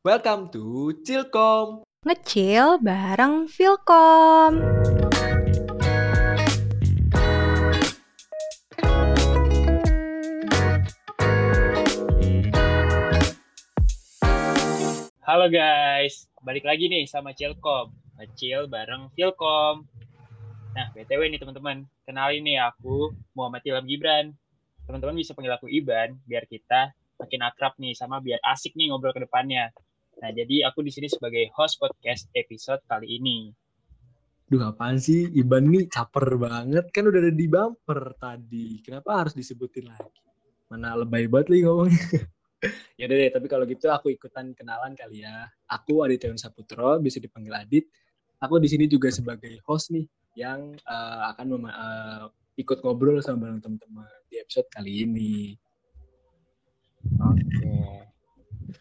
Welcome to Chilkom. Ngecil bareng Vilkom. Halo guys, balik lagi nih sama Cilkom. Ngecil bareng Vilkom. Nah, BTW nih teman-teman, kenalin nih aku Muhammad Ilham Gibran. Teman-teman bisa panggil aku Iban biar kita makin akrab nih sama biar asik nih ngobrol ke depannya. Nah, jadi aku di sini sebagai host podcast episode kali ini. Duh apaan sih Iban nih caper banget kan udah ada di bumper tadi. Kenapa harus disebutin lagi? Mana lebay banget nih ngomongnya. ya udah deh, tapi kalau gitu aku ikutan kenalan kali ya. Aku Aditya Saputro, bisa dipanggil Adit. Aku di sini juga sebagai host nih yang uh, akan mema- uh, ikut ngobrol sama bareng teman-teman di episode kali ini. Oke.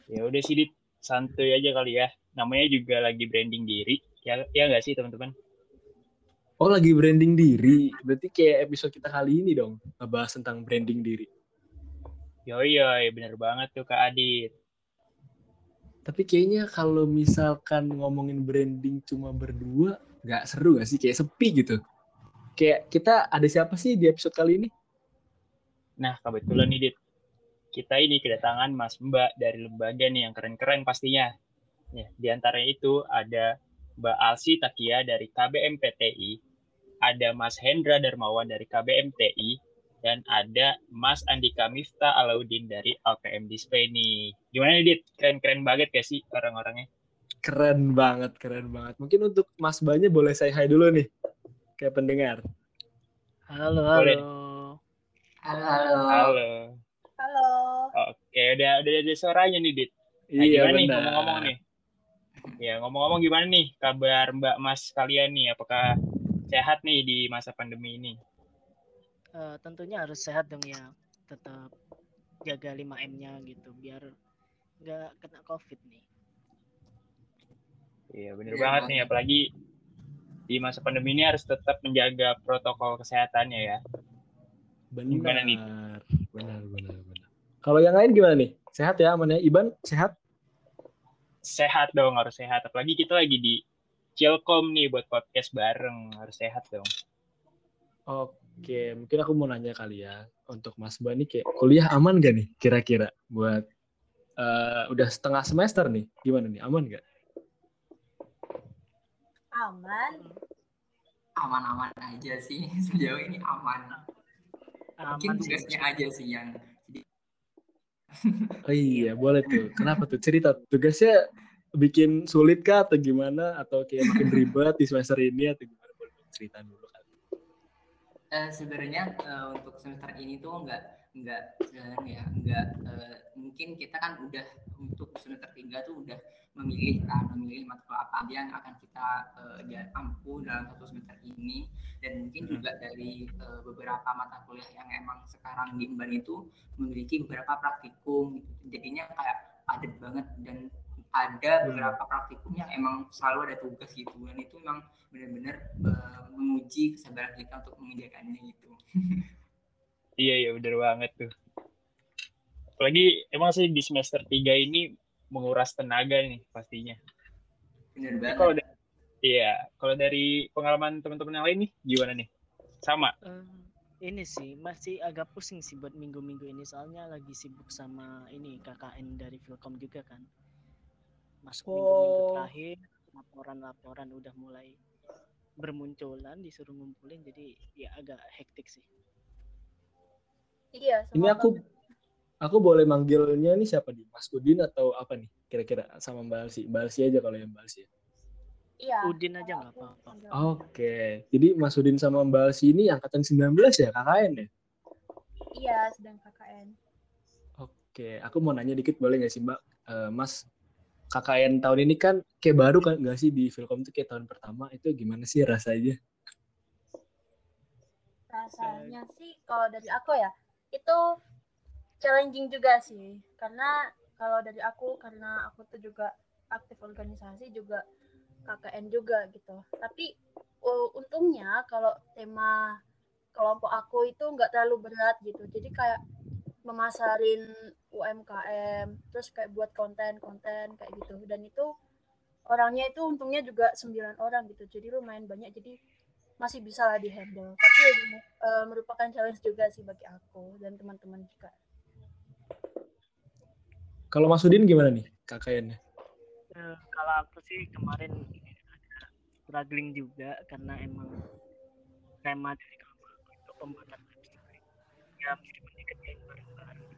Ya udah sih Dit, santuy aja kali ya. Namanya juga lagi branding diri. Ya ya nggak sih teman-teman? Oh lagi branding diri, berarti kayak episode kita kali ini dong, ngebahas tentang branding diri. Yoi, yoi, bener banget tuh Kak Adit. Tapi kayaknya kalau misalkan ngomongin branding cuma berdua, nggak seru gak sih? Kayak sepi gitu. Kayak kita ada siapa sih di episode kali ini? Nah, kebetulan nih Dit, kita ini kedatangan Mas Mbak dari lembaga nih yang keren-keren pastinya. Ya, di antaranya itu ada Mbak Alsi Takia dari KBMPTI, ada Mas Hendra Darmawan dari KBMTI, dan ada Mas Andika Mifta Alauddin dari LPM Display nih. Gimana nih, Dit? Keren-keren banget gak sih orang-orangnya? Keren banget, keren banget. Mungkin untuk Mas Mbaknya boleh saya hai dulu nih, kayak pendengar. Halo, Boleh. halo. Halo, halo. Halo. Halo. Oke, udah udah ada suaranya nih, Dit. Nah, iya gimana nih benar. ngomong-ngomong nih? Ya, ngomong-ngomong gimana nih kabar Mbak Mas kalian nih? Apakah sehat nih di masa pandemi ini? Eh, tentunya harus sehat dong ya. Tetap jaga 5M-nya gitu biar nggak kena COVID nih. Iya, bener Iya, banget nih. Apalagi di masa pandemi ini harus tetap menjaga protokol kesehatannya ya. Benar. Gimana nih? Benar, benar, benar. Kalau yang lain gimana nih? Sehat ya aman ya? Iban sehat? Sehat dong, harus sehat. Apalagi kita lagi di Chilkom nih buat podcast bareng. Harus sehat dong. Oke, mungkin aku mau nanya kali ya untuk Mas Mbak nih kayak kuliah aman gak nih kira-kira buat eh, udah setengah semester nih gimana nih aman gak? Aman. Aman-aman aja sih. Sejauh ini aman. Mungkin Aman sih. tugasnya aja sih yang Oh iya boleh tuh. Kenapa tuh cerita tugasnya bikin sulit kah atau gimana atau kayak makin ribet di semester ini atau gimana? Boleh cerita dulu kan. eh, sebenarnya eh, untuk semester ini tuh enggak enggak eh, ya enggak eh, mungkin kita kan udah untuk semester 3 tuh udah memilih kan memilih matkul apa aja yang akan kita eh, dia- ampu dalam satu semester ini dan mungkin Hmm. juga dari eh, beberapa mata kuliah yang emang sekarang di Emban itu memiliki beberapa praktikum gitu. jadinya kayak padat banget dan ada Hmm. beberapa praktikum yang emang selalu ada tugas gitu dan itu memang benar-benar eh, menguji kesabaran kita untuk mengerjakannya gitu. Iya, iya bener banget tuh. Apalagi emang sih di semester 3 ini menguras tenaga nih pastinya. Tapi banget. kalau da- iya, kalau dari pengalaman teman-teman yang lain nih gimana nih? Sama. Eh, ini sih masih agak pusing sih buat minggu-minggu ini soalnya lagi sibuk sama ini KKN dari Vilkom juga kan. Masuk minggu-minggu Oh. terakhir laporan-laporan udah mulai bermunculan disuruh ngumpulin jadi ya agak hektik sih. Iya, Ini aku aku boleh manggilnya nih siapa nih? Mas Udin atau apa nih? Kira-kira sama Mbak Alsi. Mbak Alsi aja kalau yang Mbak Alsi. ya. Iya. Udin aja nggak apa-apa. Oke. Jadi Mas Udin sama Mbak Alsi ini angkatan 19 ya KKN ya? Iya, sedang KKN. Oke, aku mau nanya dikit boleh nggak sih Mbak? Eh, Mas, KKN tahun ini kan kayak baru kan nggak sih di Filkom tuh kayak tahun pertama itu gimana sih rasanya? Rasanya sih kalau dari aku ya, itu challenging juga sih. Karena kalau dari aku karena aku tuh juga aktif organisasi juga KKN juga gitu. Tapi uh, untungnya kalau tema kelompok aku itu nggak terlalu berat gitu. Jadi kayak memasarin UMKM terus kayak buat konten-konten kayak gitu dan itu orangnya itu untungnya juga sembilan orang gitu jadi lumayan banyak jadi masih bisa lah dihandle. Tapi uh, merupakan challenge juga sih bagi aku dan teman-teman juga. Kalau Mas Udin gimana nih KKN-nya? Uh, kalau aku sih kemarin struggling juga karena emang tema dari kamu untuk pembuatan website. Ya meskipun dikerjain bareng-bareng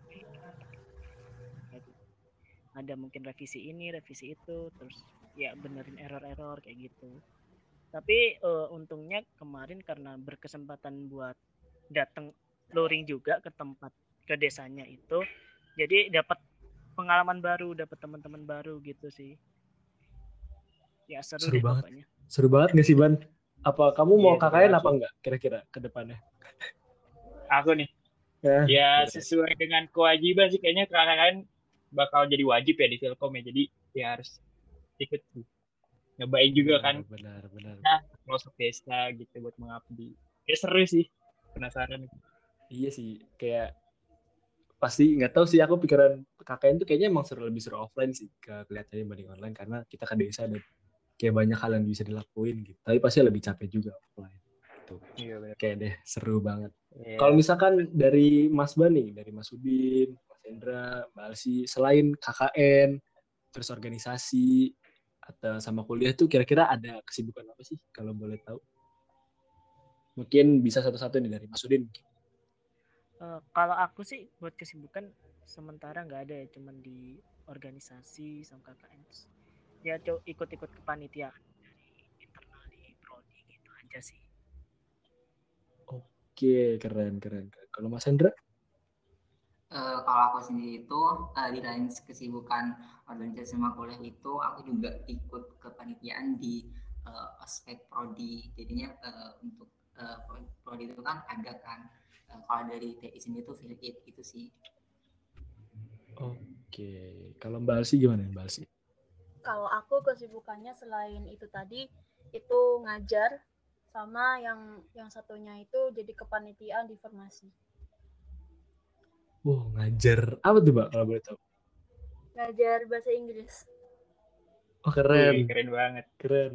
ada mungkin revisi ini revisi itu terus ya benerin error-error kayak gitu tapi uh, untungnya kemarin karena berkesempatan buat datang luring juga ke tempat ke desanya itu jadi dapat pengalaman baru dapat teman-teman baru gitu sih. Ya seru, seru deh banget. pokoknya. Seru banget gak sih ban? Apa kamu mau KKN seru apa enggak kira-kira ke depannya? Aku nih, ya, ya sesuai dengan kewajiban sih kayaknya KKN bakal jadi wajib ya di Telkom ya. Jadi ya harus ikut sih. Nyobain juga kan benar benar masuk desa gitu buat mengabdi. Ya seru sih. Penasaran. iya sih kayak pasti nggak tahu sih aku pikiran KKN tuh kayaknya emang seru lebih seru offline sih ke kelihatannya dibanding online karena kita ke desa dan kayak banyak hal yang bisa dilakuin gitu tapi pasti lebih capek juga offline gitu. Iya benar. kayak deh seru banget Ya. Kalau misalkan dari Mas Bani, dari Mas Udin, Mas Hendra, Mbak Alsi, selain KKN, terus organisasi, atau sama kuliah tuh kira-kira ada kesibukan apa sih kalau boleh tahu? Mungkin bisa satu-satu nih dari Mas Udin. Eh, kalau aku sih buat kesibukan sementara nggak ada ya cuman di organisasi sama KKN ya ikut-ikut kepanitiaan dari internal di prodi gitu aja sih Oke, keren, keren. keren. Kalau Mas Hendra? Eh, kalau aku sendiri itu eh, di lain kesibukan organisasi sama kuliah itu aku juga ikut kepanitiaan di eh, ospek prodi. Jadinya eh, untuk eh, pro- prodi itu kan ada kan. Eh, kalau dari TI sendiri itu affiliate itu sih. Oke, kalau Mbak Alsi gimana Mbak Alsi? kalau aku kesibukannya selain itu tadi itu ngajar sama yang yang satunya itu jadi kepanitiaan di formasi Wow, ngajar apa tuh Mbak kalau boleh tahu? ngajar bahasa Inggris Oh, Wih, keren, keren banget. keren.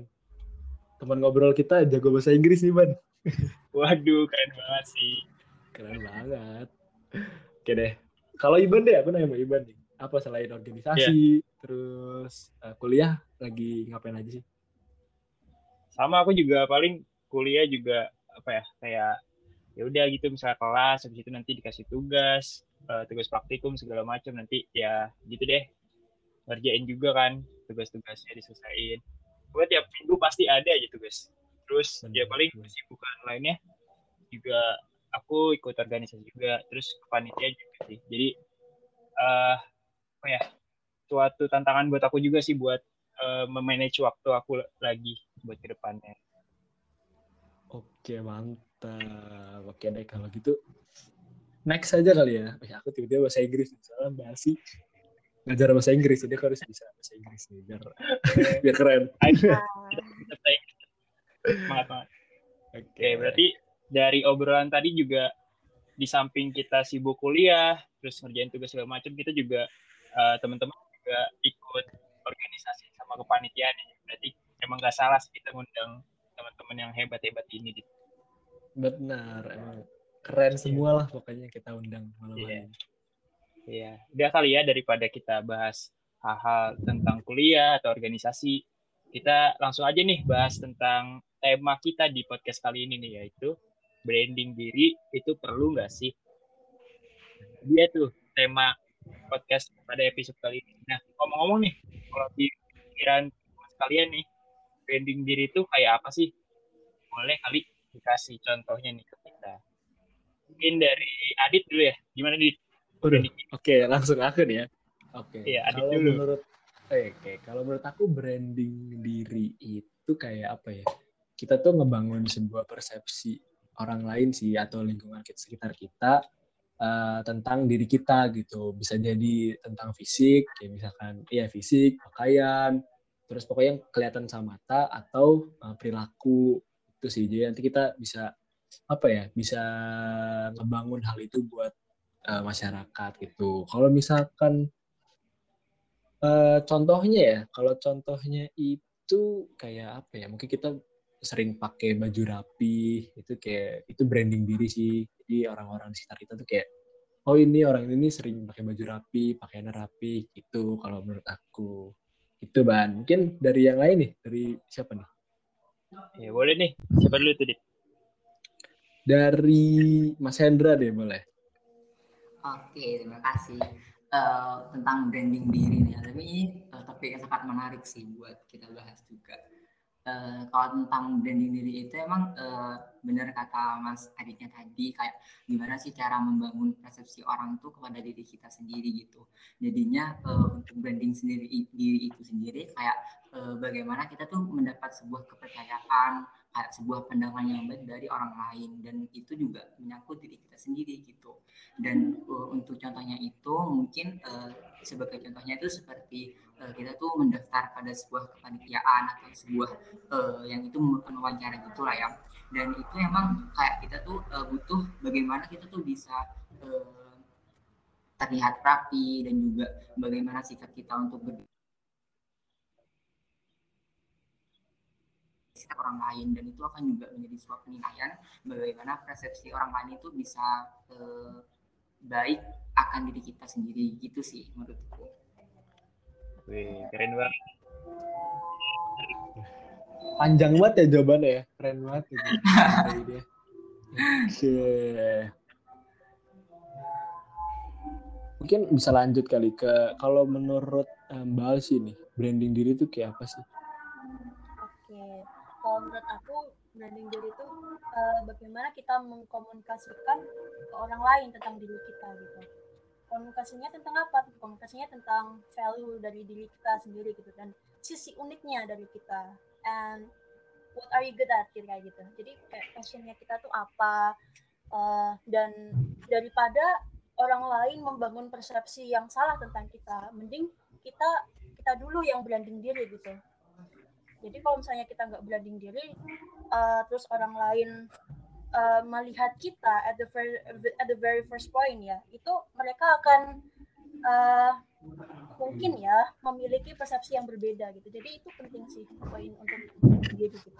Teman ngobrol kita jago bahasa Inggris nih, Ban. Waduh, keren banget sih. Keren banget. Oke deh. Kalau Iban deh, aku nanya sama Iban nih. Apa selain organisasi, terus eh, kuliah lagi ngapain aja sih? Sama aku juga paling kuliah juga apa ya kayak ya udah gitu misalnya kelas habis itu nanti dikasih tugas eh, tugas praktikum segala macam nanti ya gitu deh. Ngerjain juga kan tugas-tugasnya diselesaiin gue tiap minggu pasti ada aja tugas. Terus ya Bener, paling kesibukan lainnya juga aku ikut organisasi juga terus kepanitiaan juga sih. Jadi eh apa ya suatu tantangan buat aku juga sih buat eh, memanage waktu aku lagi buat ke depannya. Oke, mantap. Oke deh, kalau gitu next aja kali ya. Eh, aku tiba-tiba bahasa Inggris. nih. Soalnya Mbak Alsi ngajar bahasa Inggris, jadi aku harus bisa bahasa Inggris nih, biar, biar keren. Oke, berarti dari obrolan tadi juga di samping kita sibuk kuliah, terus ngerjain tugas segala macam, kita juga eh, teman-teman juga ikut organisasi sama kepanitiaan. ya. Berarti emang gak salah sih kita ngundang teman-teman yang hebat-hebat ini. Benar. Emang keren semua lah pokoknya kita undang malam Iya. hari ini. Iya, udah kali ya daripada kita bahas hal-hal tentang kuliah atau organisasi, kita langsung aja nih bahas tentang tema kita di podcast kali ini nih yaitu branding diri itu perlu nggak sih? Dia tuh tema podcast pada episode kali ini. Nah, ngomong-ngomong nih, kalau di pikiran kalian nih, branding diri itu kayak apa sih? Boleh kali dikasih contohnya nih ke. Mungkin dari Adit dulu ya. Gimana Adit? Udah, oke langsung aku nih ya. Oke. Iya, Adit kalau dulu. menurut oke, kalau menurut aku branding diri itu kayak apa ya? Kita tuh ngebangun sebuah persepsi orang lain sih atau lingkungan kita, sekitar kita eh, tentang diri kita gitu. Bisa jadi tentang fisik, kayak misalkan iya fisik, pakaian, terus pokoknya yang kelihatan sama mata atau eh, perilaku itu sih. Jadi nanti kita bisa apa ya? Bisa ngebangun hal itu buat uh, masyarakat gitu. Kalau misalkan uh, contohnya ya, kalau contohnya itu kayak apa ya? Mungkin kita sering pakai baju rapi, itu kayak itu branding diri sih. Jadi orang-orang di sekitar kita tuh kayak oh ini orang ini sering pakai baju rapi, pakaian rapi gitu kalau menurut aku. Itu Ban. Mungkin dari yang lain nih, dari siapa nih? Ya boleh nih. Siapa dulu tuh, Dit? Dari Mas Hendra deh boleh. Oke, terima kasih. Uh, tentang branding diri nih. Tapi ini topik yang sangat menarik sih buat kita bahas juga. Uh, kalau tentang branding diri itu emang uh, benar kata Mas Aditnya tadi kayak gimana sih cara membangun persepsi orang tuh kepada diri kita sendiri gitu. Jadinya uh, untuk branding sendiri diri itu sendiri kayak uh, bagaimana kita tuh mendapat sebuah kepercayaan sebuah pandangan yang baik dari orang lain. Dan itu juga menyangkut diri kita sendiri gitu. Dan uh, untuk contohnya itu mungkin uh, sebagai contohnya itu seperti uh, kita tuh mendaftar pada sebuah kepanitiaan atau sebuah uh, yang itu merupakan wawancara gitulah ya. Dan itu emang kayak kita tuh uh, butuh bagaimana kita tuh bisa uh, terlihat rapi dan juga bagaimana sikap kita untuk sikap orang lain dan itu akan juga menjadi sebuah penilaian bagaimana persepsi orang lain itu bisa eh, baik akan diri kita sendiri gitu sih menurutku. Wih, keren banget. Panjang banget ya jawabannya ya, keren banget gitu. Oke. Mungkin bisa lanjut kali ke kalau menurut Mbak Alsi nih, branding diri itu kayak apa sih? Kalau menurut aku branding diri itu uh, bagaimana kita mengkomunikasikan ke orang lain tentang diri kita gitu. Komunikasinya tentang apa? Komunikasinya tentang value dari diri kita sendiri gitu dan sisi uniknya dari kita. And what are you good at? Kayak gitu. Jadi kayak passionnya kita tuh apa? Uh, dan daripada orang lain membangun persepsi yang salah tentang kita mending kita kita dulu yang branding diri gitu jadi kalau misalnya kita nggak branding diri, uh, terus orang lain uh, melihat kita at the very at the very first point ya, itu mereka akan uh, mungkin ya memiliki persepsi yang berbeda gitu. Jadi itu penting sih poin untuk diri gitu.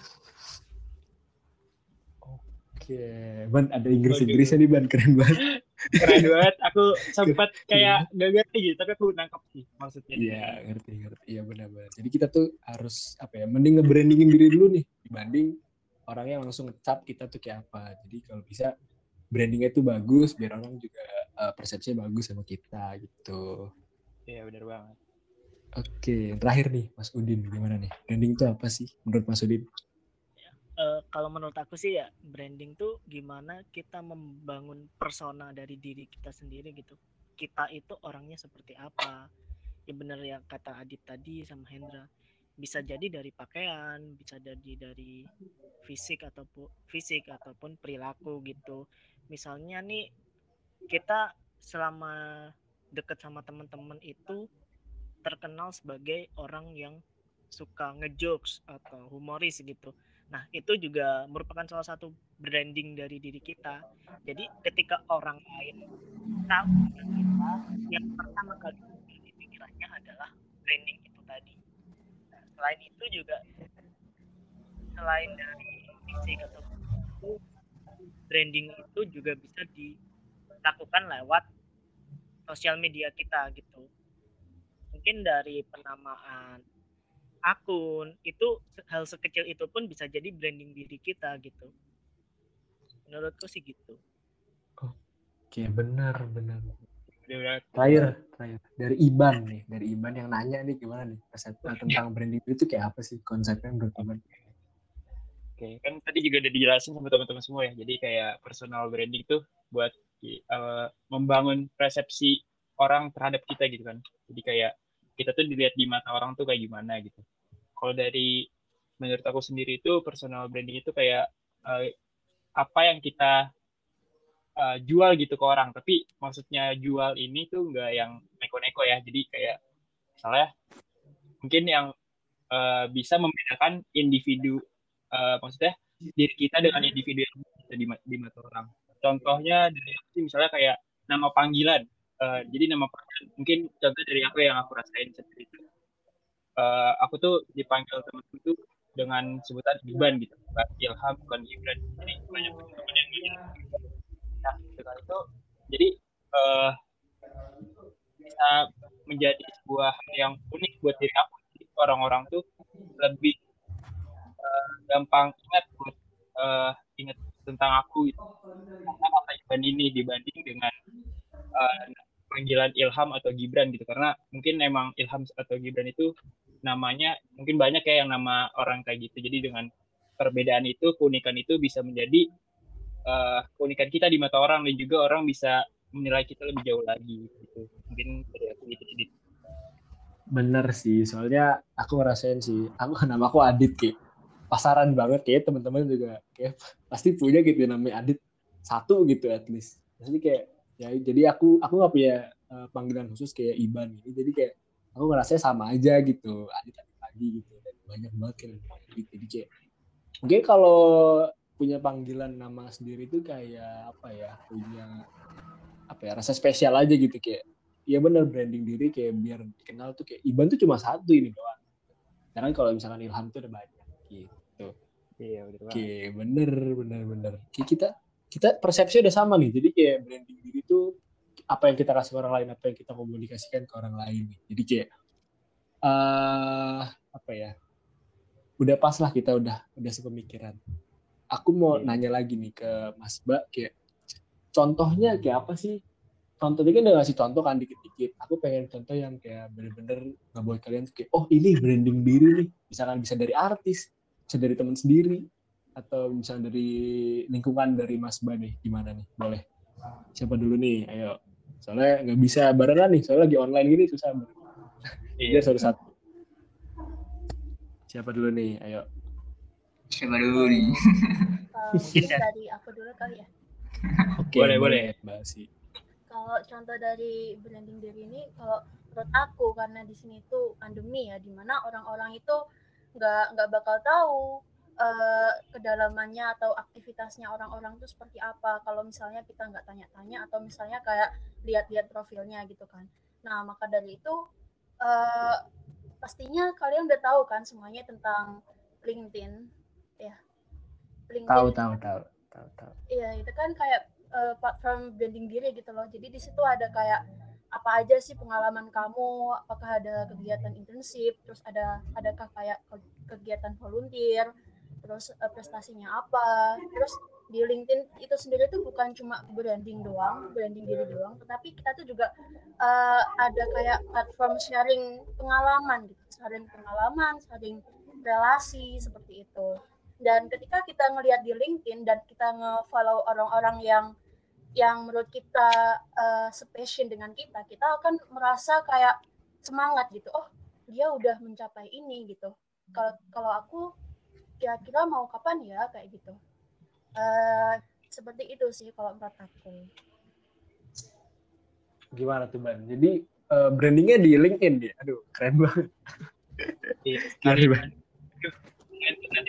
Oke, Ban ada Inggris Inggrisnya nih Ban keren banget. Keren banget. Aku sempat kayak gak ngerti gitu, tapi aku nangkep sih maksudnya. Iya, ngerti ngerti. Iya benar-benar. Jadi kita tuh harus apa ya? Mending nge-brandingin diri dulu nih dibanding orang yang langsung ngecap kita tuh kayak apa. Jadi kalau bisa brandingnya tuh bagus biar orang juga uh, persepsinya bagus sama kita gitu. Iya, benar banget. Oke, terakhir nih Mas Udin gimana nih? Branding itu apa sih menurut Mas Udin? Uh, kalau menurut aku sih ya branding tuh gimana kita membangun persona dari diri kita sendiri gitu. Kita itu orangnya seperti apa? Ya bener yang kata Adit tadi sama Hendra. Bisa jadi dari pakaian, bisa jadi dari fisik ataupun fisik ataupun perilaku gitu. Misalnya nih kita selama deket sama teman-teman itu terkenal sebagai orang yang suka ngejokes atau humoris gitu Nah, itu juga merupakan salah satu branding dari diri kita. Jadi, ketika orang lain tahu kita, yang pertama kali di pikirannya adalah branding itu tadi. Nah, selain itu juga, selain dari fisik atau branding itu juga bisa dilakukan lewat sosial media kita gitu. Mungkin dari penamaan akun itu hal sekecil itu pun bisa jadi branding diri kita gitu. Menurutku sih gitu. Oke benar benar. Terakhir terakhir. Dari Iban nih dari Iban yang nanya nih gimana nih persepsi tentang branding itu kayak apa sih konsepnya menurut Iban? Oke, kan tadi juga udah dijelasin sama teman-teman semua ya. Jadi kayak personal branding itu buat uh, membangun persepsi orang terhadap kita gitu kan. Jadi kayak kita tuh dilihat di mata orang tuh kayak gimana gitu kalau dari menurut aku sendiri itu personal branding itu kayak uh, apa yang kita uh, jual gitu ke orang tapi maksudnya jual ini tuh enggak yang neko-neko ya jadi kayak misalnya mungkin yang uh, bisa membedakan individu uh, maksudnya diri kita dengan individu yang di, di mata orang contohnya dari misalnya kayak nama panggilan. Uh, jadi nama panggilan mungkin contoh dari aku yang aku rasain seperti itu. Uh, aku tuh dipanggil temen tuh dengan sebutan Iban gitu, bukan Ilham, bukan Gibran. Jadi banyak teman-teman yang ingin. Nah, dengan itu, jadi uh, bisa menjadi sebuah yang unik buat diri aku. Orang-orang tuh lebih uh, gampang ingat buat uh, ingat tentang aku itu karena kata Iban ini dibanding dengan uh, panggilan Ilham atau Gibran gitu karena mungkin emang Ilham atau Gibran itu namanya mungkin banyak ya yang nama orang kayak gitu. Jadi dengan perbedaan itu keunikan itu bisa menjadi uh, keunikan kita di mata orang dan juga orang bisa menilai kita lebih jauh lagi gitu. Mungkin dari aku gitu jadi bener sih soalnya aku ngerasain sih aku nama aku Adit kayak pasaran banget kayak teman-teman juga kayak pasti punya gitu namanya Adit satu gitu at least. Jadi kayak ya jadi aku aku nggak punya uh, panggilan khusus kayak Iban gitu. Jadi kayak aku ngerasa sama aja gitu Adit Adit lagi gitu dan banyak banget kan gitu jadi kayak mungkin kalau punya panggilan nama sendiri itu kayak apa ya punya apa ya rasa spesial aja gitu kayak ya bener branding diri kayak biar dikenal tuh kayak Iban tuh cuma satu ini doang jangan kalau misalkan Ilham tuh ada banyak gitu. Iya, bener Oke, bener, bener, bener. Kita kita persepsi udah sama nih. Jadi kayak branding diri itu apa yang kita kasih ke orang lain, apa yang kita komunikasikan ke orang lain. Jadi kayak uh, apa ya? Udah pas lah kita udah udah sepemikiran. Aku mau yeah. nanya lagi nih ke Mas Mbak kayak contohnya kayak apa sih? Contoh kan udah ngasih contoh kan dikit-dikit. Aku pengen contoh yang kayak bener-bener nggak buat kalian kayak oh ini branding diri nih. Misalkan bisa dari artis, bisa dari teman sendiri atau misalnya dari lingkungan dari Mas Bani gimana nih boleh siapa dulu nih ayo soalnya nggak bisa barengan nih soalnya lagi online gini susah. Iya. Satu satu siapa dulu nih? Ayo. Siapa dulu nih? Uh, dari aku dulu kali ya. Oke okay, boleh. boleh. Mbak si kalau contoh dari branding diri ini kalau menurut aku karena di sini tuh pandemi ya di mana orang-orang itu nggak nggak bakal tahu uh, kedalamannya atau aktivitasnya orang-orang itu seperti apa. Kalau misalnya kita nggak tanya-tanya atau misalnya kayak lihat-lihat profilnya gitu kan. Nah maka dari itu uh, pastinya kalian udah tahu kan semuanya tentang LinkedIn ya. LinkedIn tahu tahu tahu tahu tahu. Iya itu kan kayak uh, platform branding diri gitu loh. Jadi di situ ada kayak apa aja sih pengalaman kamu? Apakah ada kegiatan intensif terus ada adakah kayak kegiatan volunteer terus uh, prestasinya apa terus di LinkedIn itu sendiri tuh bukan cuma branding doang branding diri doang tetapi kita tuh juga uh, ada kayak platform sharing pengalaman gitu sharing pengalaman sharing relasi seperti itu dan ketika kita ngelihat di LinkedIn dan kita nge-follow orang-orang yang yang menurut kita uh, sepassion dengan kita, kita akan merasa kayak semangat gitu. Oh, dia udah mencapai ini gitu. Kalau kalau aku kira-kira mau kapan ya kayak gitu. Uh, seperti itu sih kalau menurut aku. Gimana tuh Ban? Jadi uh, brandingnya di LinkedIn ya? Aduh, keren banget. Iya, keren banget.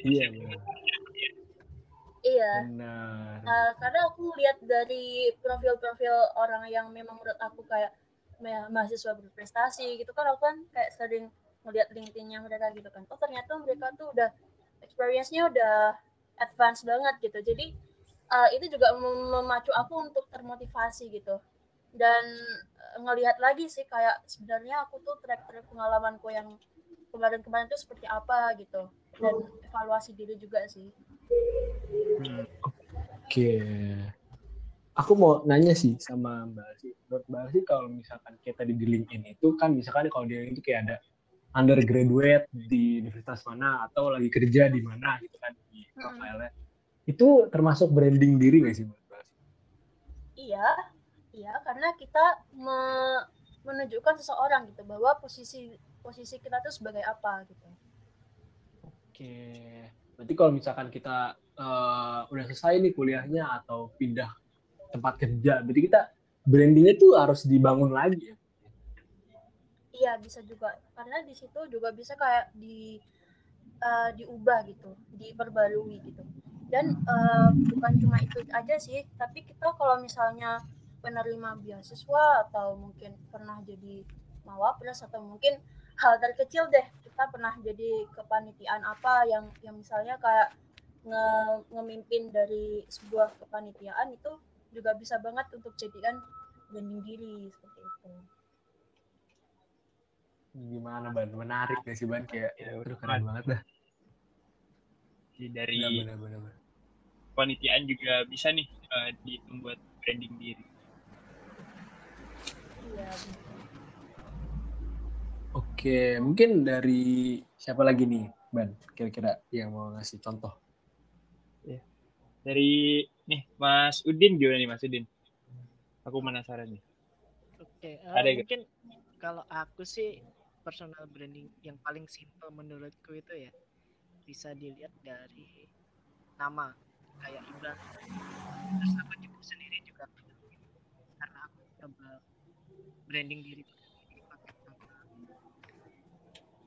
Iya, Iya. Benar. Uh, karena aku lihat dari profil-profil orang yang memang menurut aku kayak mahasiswa berprestasi gitu kan aku kan kayak sering ngeliat LinkedIn-nya mereka gitu kan. Oh ternyata mereka tuh udah experience-nya udah advance banget gitu. Jadi uh, itu juga mem memacu aku untuk termotivasi gitu. Dan uh, ngelihat lagi sih kayak sebenarnya aku tuh track-track pengalamanku yang kemarin-kemarin tuh seperti apa gitu. Dan evaluasi diri juga sih. Oke. Okay. Aku mau nanya sih sama Mbak Asi. Menurut Mbak Asi kalau misalkan kita di LinkedIn itu kan misalkan kalau dia itu kayak ada undergraduate di universitas mana atau lagi kerja di mana gitu kan di profile-nya. Itu termasuk branding diri nggak sih Mbak? Iya, iya karena kita me menunjukkan seseorang gitu bahwa posisi posisi kita tuh sebagai apa gitu. Oke. Berarti kalau misalkan kita uh, udah selesai nih kuliahnya atau pindah tempat kerja, berarti kita brandingnya tuh harus dibangun lagi ya? Iya bisa juga, karena di situ juga bisa kayak di uh, diubah gitu, diperbarui gitu. Dan uh, bukan cuma itu aja sih, tapi kita kalau misalnya penerima beasiswa atau mungkin pernah jadi mawapres atau mungkin hal terkecil deh kita pernah jadi kepanitiaan apa yang yang misalnya kayak nge ngemimpin dari sebuah kepanitiaan itu juga bisa banget untuk jadikan branding diri seperti itu. Gimana ban? Menarik gak sih ban? Kayak Ya, aduh keren banget dah. Jadi dari benar. panitiaan juga bisa nih eh, dihitung buat branding diri. Iya. Oke, mungkin dari siapa lagi nih, Ban? Kira-kira yang mau ngasih contoh? Dari nih Mas Udin gimana nih Mas Udin? Aku penasaran nih. Oke, eh, Ada mungkin kalau aku sih personal branding yang paling simple menurutku itu ya bisa dilihat dari nama kayak Iban. Terus aku juga sendiri juga karena aku coba branding diri pakai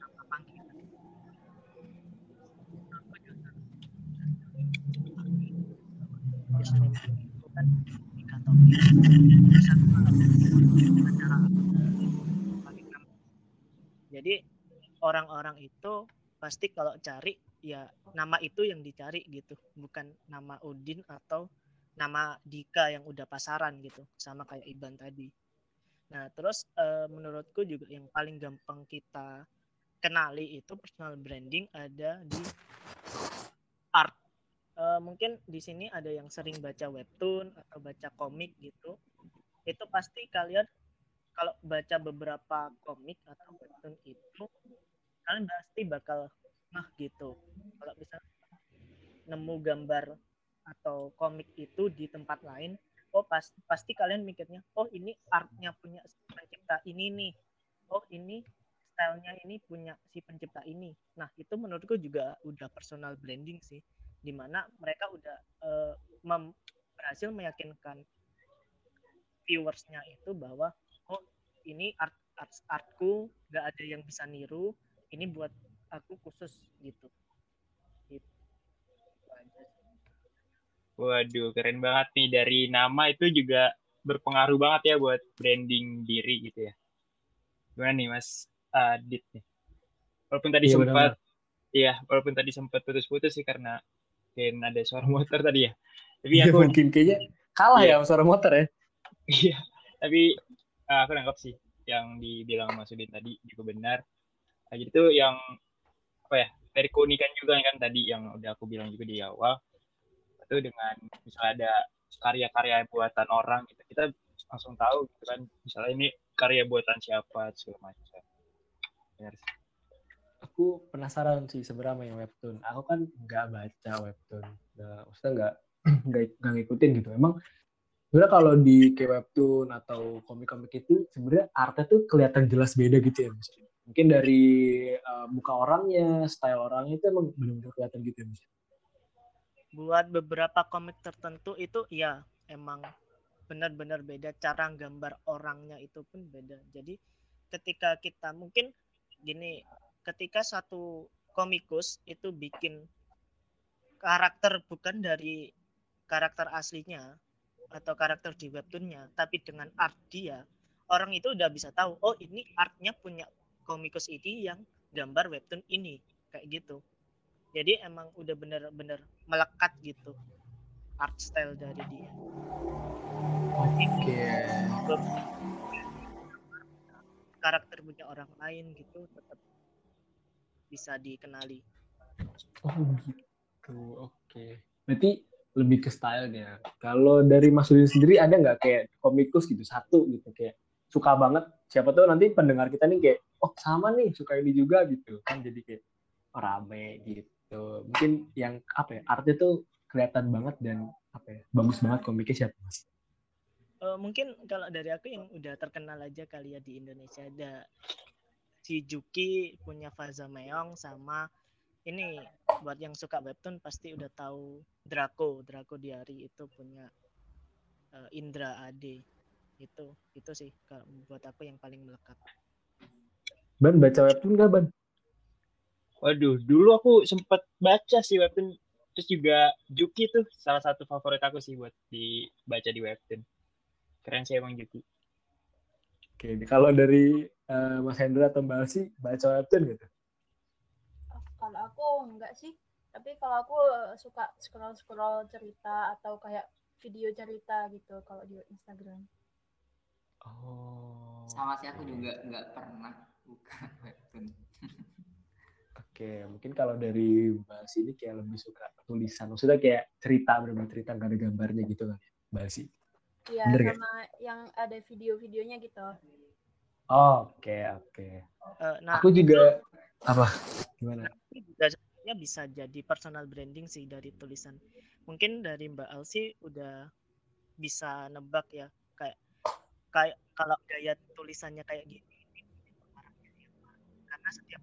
nama panggilan. Aku juga username itu kan cara pakai nama. Jadi orang-orang itu pasti kalau cari ya nama itu yang dicari gitu, bukan nama Udin atau nama Dika yang udah pasaran gitu, sama kayak Iban tadi. Nah, terus eh, menurutku juga yang paling gampang kita kenali itu personal branding ada di art. Eh, mungkin di sini ada yang sering baca webtoon atau baca komik gitu. Itu pasti kalian kalau baca beberapa komik atau webtoon itu kalian pasti bakal nah gitu. Kalau bisa nemu gambar atau komik itu di tempat lain oh pasti pasti kalian mikirnya oh ini artnya punya si pencipta ini nih. Oh ini stylenya ini punya si pencipta ini. Nah itu menurutku juga udah personal branding sih di mana mereka udah mem- berhasil meyakinkan viewersnya itu bahwa ini art, art artku nggak ada yang bisa niru ini buat aku khusus gitu Gitu. Waduh, keren banget nih dari nama itu juga berpengaruh banget ya buat branding diri gitu ya. Gimana nih Mas Adit nih? Walaupun tadi Iya, sempat iya, walaupun tadi sempat putus-putus sih karena mungkin ada suara motor tadi ya. Tapi Iya, aku mungkin kayaknya kalah Iya. ya sama suara motor ya. Iya, tapi uh, aku nangkap sih yang dibilang Mas Udin tadi juga benar. Nah, jadi tuh yang apa ya dari keunikan juga kan tadi yang udah aku bilang juga di awal itu dengan misalnya ada karya-karya buatan orang gitu kita langsung tahu gitu kan misalnya ini karya buatan siapa segala macam. Benar sih. Aku penasaran sih sebenarnya yang webtoon. Aku kan nggak baca webtoon. Nggak, maksudnya nggak nggak ngikutin gitu. Emang sebenarnya kalau di kayak webtoon atau komik-komik itu sebenarnya artnya tuh kelihatan jelas beda gitu ya Mas. Mungkin dari uh, muka orangnya, style orangnya itu emang benar-benar kelihatan gitu ya Mas. buat beberapa komik tertentu itu ya emang benar-benar beda cara gambar orangnya itu pun beda jadi ketika kita mungkin gini ketika satu komikus itu bikin karakter bukan dari karakter aslinya atau karakter di webtoonnya tapi dengan art dia orang itu udah bisa tahu oh ini artnya punya komikus ini yang gambar webtoon ini kayak gitu jadi emang udah bener-bener melekat gitu art style dari dia Oke. karakter punya orang lain gitu tetap bisa dikenali Oh gitu. Oke. Berarti lebih ke stylenya. Kalau dari Mas Udin sendiri ada nggak kayak komikus gitu satu gitu kayak suka banget. Siapa tahu nanti pendengar kita nih kayak oh sama nih suka ini juga gitu kan jadi kayak oh, rame gitu. Mungkin yang apa ya artnya tuh kelihatan banget dan apa ya bagus banget komiknya siapa mas? Eh, mungkin kalau dari aku yang udah terkenal aja kali ya di Indonesia ada si Juki punya Faza Meong sama ini buat yang suka webtoon pasti udah tahu Draco Draco Diary itu punya eh, Indra Ade itu itu sih kalau buat aku yang paling melekat Ban baca webtoon nggak ban? Waduh, dulu aku sempat baca sih webtoon terus juga Juki tuh salah satu favorit aku sih buat dibaca di webtoon. keren sih emang Juki Oke, kalau dari eh, Mas Hendra atau Mbak Alsi, baca webtoon gitu? Kalau aku enggak sih, tapi kalau aku eh, suka scroll-scroll cerita atau kayak video cerita gitu kalau di Instagram. Oh. Sama sih aku juga nggak pernah buka webtoon. Oke, mungkin kalau dari Mbak ini kayak lebih suka tulisan. Maksudnya kayak cerita, benar cerita, nggak ada gambarnya gitu kan, Mbak Alsi? Iya, sama yang ada video-videonya gitu. Oke, oke. Eh, nah, Aku juga, apa? Gimana? sebenarnya bisa jadi personal branding sih dari tulisan. Mungkin dari Mbak Alsi udah bisa nebak ya kayak kayak kalau gaya tulisannya kayak gini karena setiap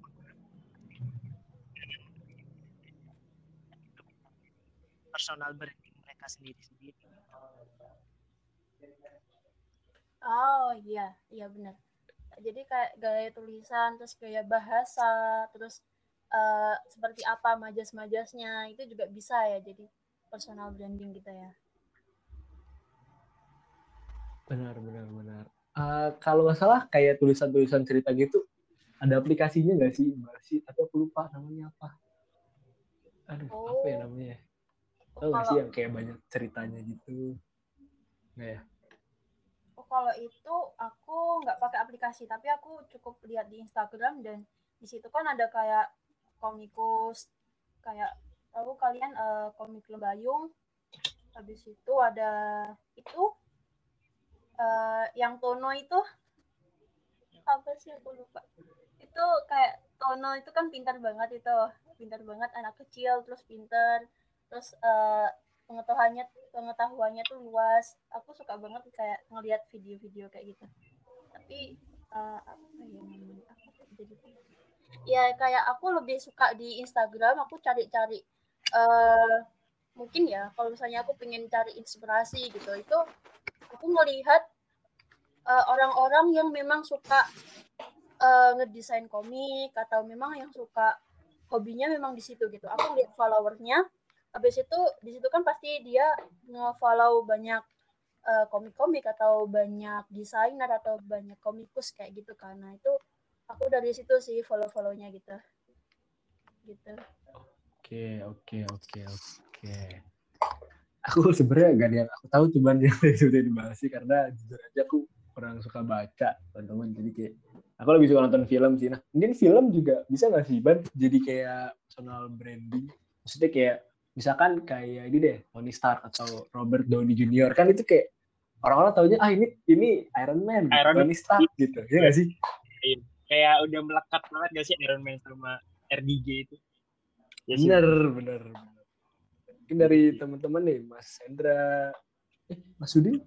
personal branding mereka sendiri-sendiri. Oh iya, iya benar. Jadi kayak gaya tulisan, terus gaya bahasa, terus eh, seperti apa majas-majasnya itu juga bisa ya. Jadi personal branding kita ya. Benar, benar, benar. Eh, kalau nggak salah kayak tulisan-tulisan cerita gitu, ada aplikasinya nggak sih, Mbak Alsi? Tapi aku lupa namanya apa. Aduh, apa ya Oh. namanya? Oh, Tahu nggak sih yang kayak banyak ceritanya gitu? Nggak ya? oh, kalau itu aku nggak pakai aplikasi, tapi aku cukup lihat di Instagram dan di situ kan ada kayak komikus, kayak tahu kalian eh, komik Lembayung. Habis itu ada itu eh, yang Tono itu apa sih aku lupa. Itu kayak Tono itu kan pintar banget itu, pintar banget anak kecil terus pintar, terus eh, pengetahuannya pengetahuannya tuh luas. Aku suka banget kayak ngelihat video-video kayak gitu. Tapi eh, apa ya? Aku jadi ya kayak aku lebih suka di Instagram. Aku cari-cari eh mungkin ya kalau misalnya aku pengen cari inspirasi gitu itu aku melihat eh, orang-orang yang memang suka eh, ngedesain komik atau memang yang suka hobinya memang di situ gitu. Aku lihat followernya, habis itu di situ kan pasti dia nge-follow banyak eh, komik-komik atau banyak desainer atau banyak komikus kayak gitu. Nah itu aku dari situ sih follow-follownya gitu. Gitu. Oke, oke, oke, oke. Aku sebenarnya gak ada yang aku tahu cuman yang sudah dibahas sih karena jujur aja aku kurang suka baca teman-teman jadi kayak aku lebih suka nonton film sih nah mungkin film juga bisa nggak sih ban jadi kayak personal branding maksudnya kayak misalkan kayak ini deh Tony Stark atau Robert Downey Jr. kan itu kayak orang-orang taunya ah ini ini Iron Man Iron Man. Tony Stark gitu ya nggak sih kayak udah melekat banget gak sih Iron Man sama RDJ itu ya sih bener bener bener. mungkin dari teman-teman nih Mas Hendra eh Mas Udin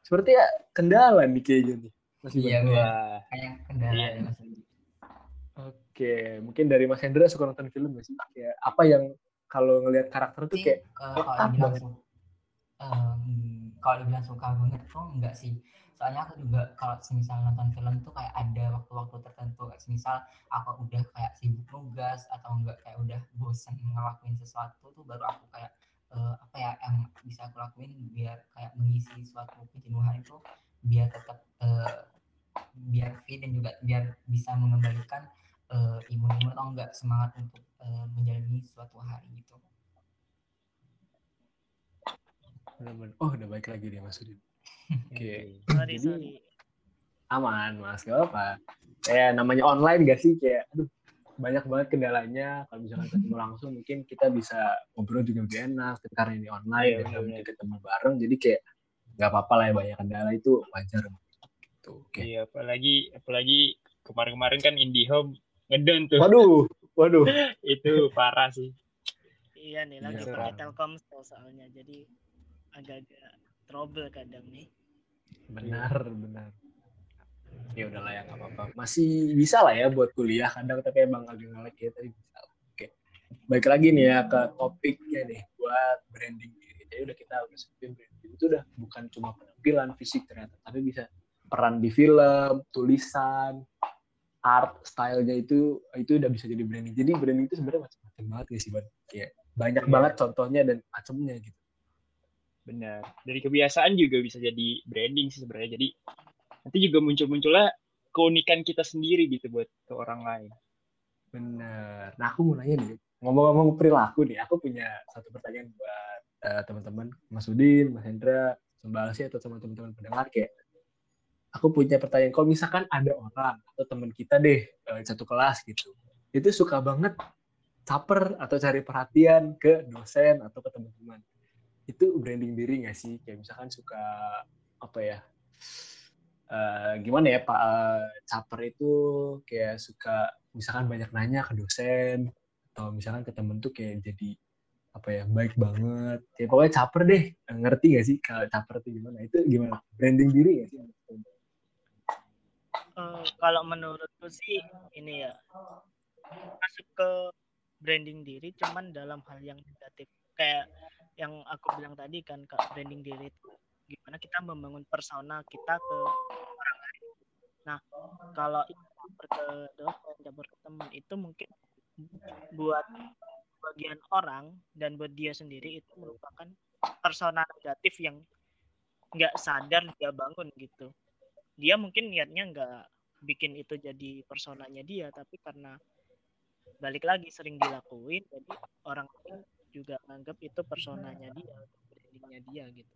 seperti ya kendala nih kayaknya nih masih Iya. Wah, Kayak kendala Iya. ya Mas. Oke, mungkin dari Mas Hendra suka nonton film gak sih? Kayak apa yang kalau ngelihat karakter tuh kayak eh, kalau dibilang banget. su- em, kalau dibilang suka banget tuh enggak sih. Soalnya aku juga kalau semisal nonton film tuh kayak ada waktu-waktu tertentu. Kayak semisal aku udah kayak sibuk nugas atau enggak kayak udah bosen ngelakuin sesuatu tuh baru aku kayak eh, apa ya yang bisa aku lakuin biar kayak mengisi suatu kejenuhan itu biar tetap eh, biar fit dan juga biar bisa mengembalikan eh, imun-imun atau enggak semangat untuk eh, menjalani suatu hari gitu. oh udah baik lagi deh Mas Udin. Oke, Sorry, Jadi- sorry. aman Mas, gak apa. Kayak namanya online gak sih? Kayak aduh banyak banget kendalanya. Kalau misalkan ketemu langsung mungkin kita bisa ngobrol juga lebih enak. Karena ini online Iya, dan nggak bener-bener. mungkin ketemu bareng, jadi kayak nggak apa-apa lah ya banyak kendala itu wajar. Gitu. Oke. iya apalagi apalagi kemarin-kemarin kan IndiHome ngedon tuh Waduh, waduh. itu parah sih Iya nih, lagi Iya, pakai. Telkomsel soalnya, jadi agak-agak trouble kadang nih. Benar, benar. Ya udahlah ya nggak apa-apa. Masih bisa lah ya buat kuliah kadang tapi emang agak ngelek ya tapi bisa. lah. Oke. Baik lagi nih ya ke topiknya nih buat branding diri. Jadi udah kita udah sebutin branding itu udah bukan cuma penampilan fisik ternyata tapi bisa peran di film, tulisan, art, stylenya itu itu udah bisa jadi branding. Jadi branding itu sebenarnya macam-macam banget ya sih, Ban. Kayak banyak Iya. banget contohnya dan macamnya gitu. Benar. Dari kebiasaan juga bisa jadi branding sih sebenarnya. Jadi nanti juga muncul-munculnya keunikan kita sendiri gitu buat ke orang lain. Bener. Nah aku mau nanya nih, ngomong-ngomong perilaku nih, aku punya satu pertanyaan buat uh, teman-teman, Mas Udin, Mas Hendra, Mbak Alsi atau teman-teman pendengar kayak, aku punya pertanyaan, kalau misalkan ada orang atau teman kita deh uh, satu kelas gitu, itu suka banget caper atau cari perhatian ke dosen atau ke teman-teman, itu branding diri nggak sih? Kayak misalkan suka apa ya? Uh, gimana ya Pak uh, caper itu kayak suka misalkan banyak nanya ke dosen atau misalkan ke temen tuh kayak jadi apa ya baik banget. Ya pokoknya caper deh. Ngerti gak sih kalau caper itu gimana? Itu gimana? Branding diri gak sih? Uh, kalau menurutku sih ini ya masuk ke branding diri cuman dalam hal yang negatif. Kayak yang aku bilang tadi kan kak branding diri gimana kita membangun persona kita ke orang lain. Nah kalau campur ke dosen campur ke teman itu mungkin buat bagian orang dan buat dia sendiri itu merupakan persona negatif yang nggak sadar dia bangun gitu. Dia mungkin niatnya nggak bikin itu jadi personanya dia tapi karena balik lagi sering dilakuin jadi orang lain juga nganggap itu personanya dia brandingnya dia gitu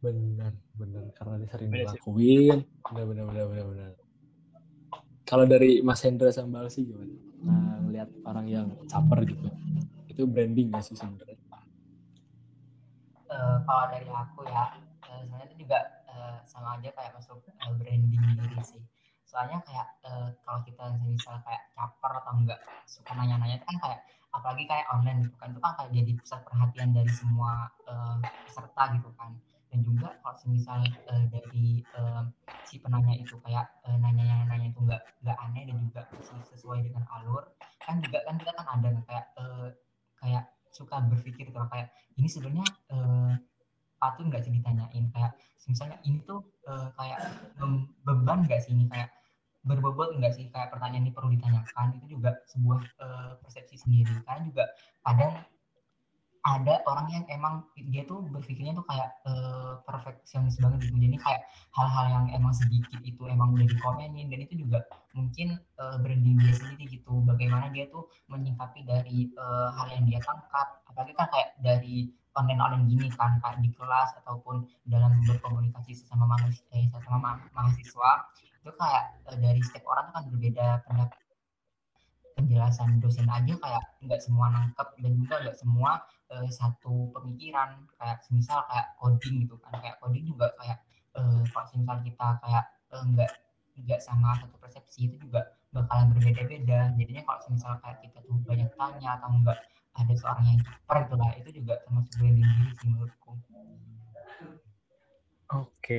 benar benar karena dia sering dilakuin benar benar benar benar benar kalau dari Mas Hendra sama Balsi gimana? Nah, ngelihat orang yang caper gitu, itu branding gak sih sebenarnya? Uh, kalau dari aku ya, uh, sebenarnya itu juga uh, sama aja kayak masuk uh, branding diri sih. Soalnya kayak uh, kalau kita misal kayak caper atau enggak suka nanya-nanya itu kan kayak apalagi kayak online gitu kan itu kan kayak jadi pusat perhatian dari semua uh, peserta gitu kan. Dan juga kalau misal uh, dari uh, si penanya itu kayak uh, nanya yang nanya itu nggak nggak aneh dan juga sesuai dengan alur kan juga kan kita kan ada kayak uh, kayak suka berpikir gitu kayak ini sebenarnya uh, patut nggak sih ditanyain? Kayak misalnya ini tuh uh, kayak beban nggak sih ini? Kayak berbobot enggak sih? Kayak pertanyaan ini perlu ditanyakan itu juga sebuah uh, persepsi sendiri. Karena juga kadang ada orang yang emang dia tuh berpikirnya tuh kayak uh, perfeksionis banget gitu. Jadi kayak hal-hal yang emang sedikit itu emang udah dikomenin. Dan itu juga mungkin uh, branding dia sendiri gitu. Bagaimana dia tuh menyikapi dari uh, hal yang dia tangkap. Apalagi kan kayak dari online-online gini kan kayak di kelas ataupun dalam berkomunikasi sesama manusia eh, sesama ma mahasiswa itu kayak uh, dari setiap orang tuh kan berbeda pendapat. Penjelasan dosen aja kayak nggak semua nangkep dan juga nggak semua uh, satu pemikiran. Kayak misal kayak coding gitu kan. Kayak coding juga kayak uh, kalau kita kayak uh, nggak nggak sama satu persepsi itu juga bakalan berbeda-beda. Jadinya kalau misal kayak kita tuh banyak tanya atau enggak ada seorang yang caper gitu lah itu juga termasuk branding diri sih menurutku Oke,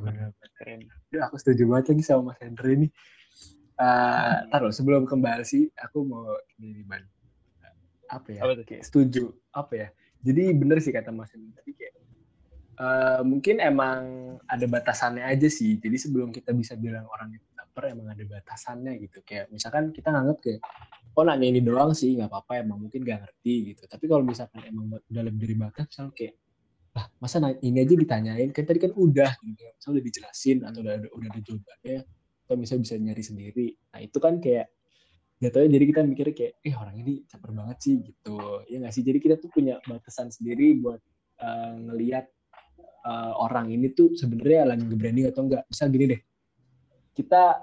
benar keren. Udah aku setuju banget lagi sama Mas Hendri ini. Uh, taruh sebelum kembali sih, aku mau ini ban. Apa ya? Apa kayak setuju. Apa ya? Jadi bener sih kata Mas Hendra tadi kayak uh, mungkin emang ada batasannya aja sih. Jadi sebelum kita bisa bilang orang itu caper emang ada batasannya gitu. Kayak misalkan kita nganggap kayak oh nanya ini doang sih nggak apa-apa emang mungkin gak ngerti gitu. Tapi kalau misalkan emang udah lebih dari batas misalnya kayak lah masa ini aja ditanyain? Kan tadi kan udah gitu misalnya udah dijelasin atau udah udah ada jawabannya atau misalnya bisa nyari sendiri. Nah itu kan kayak jatuhnya jadi kita mikirnya kayak eh orang ini caper banget sih gitu. Ya nggak sih? Jadi kita tuh punya batasan sendiri buat uh, ngelihat uh, orang ini tuh sebenarnya lagi nge-branding atau enggak misal gini deh kita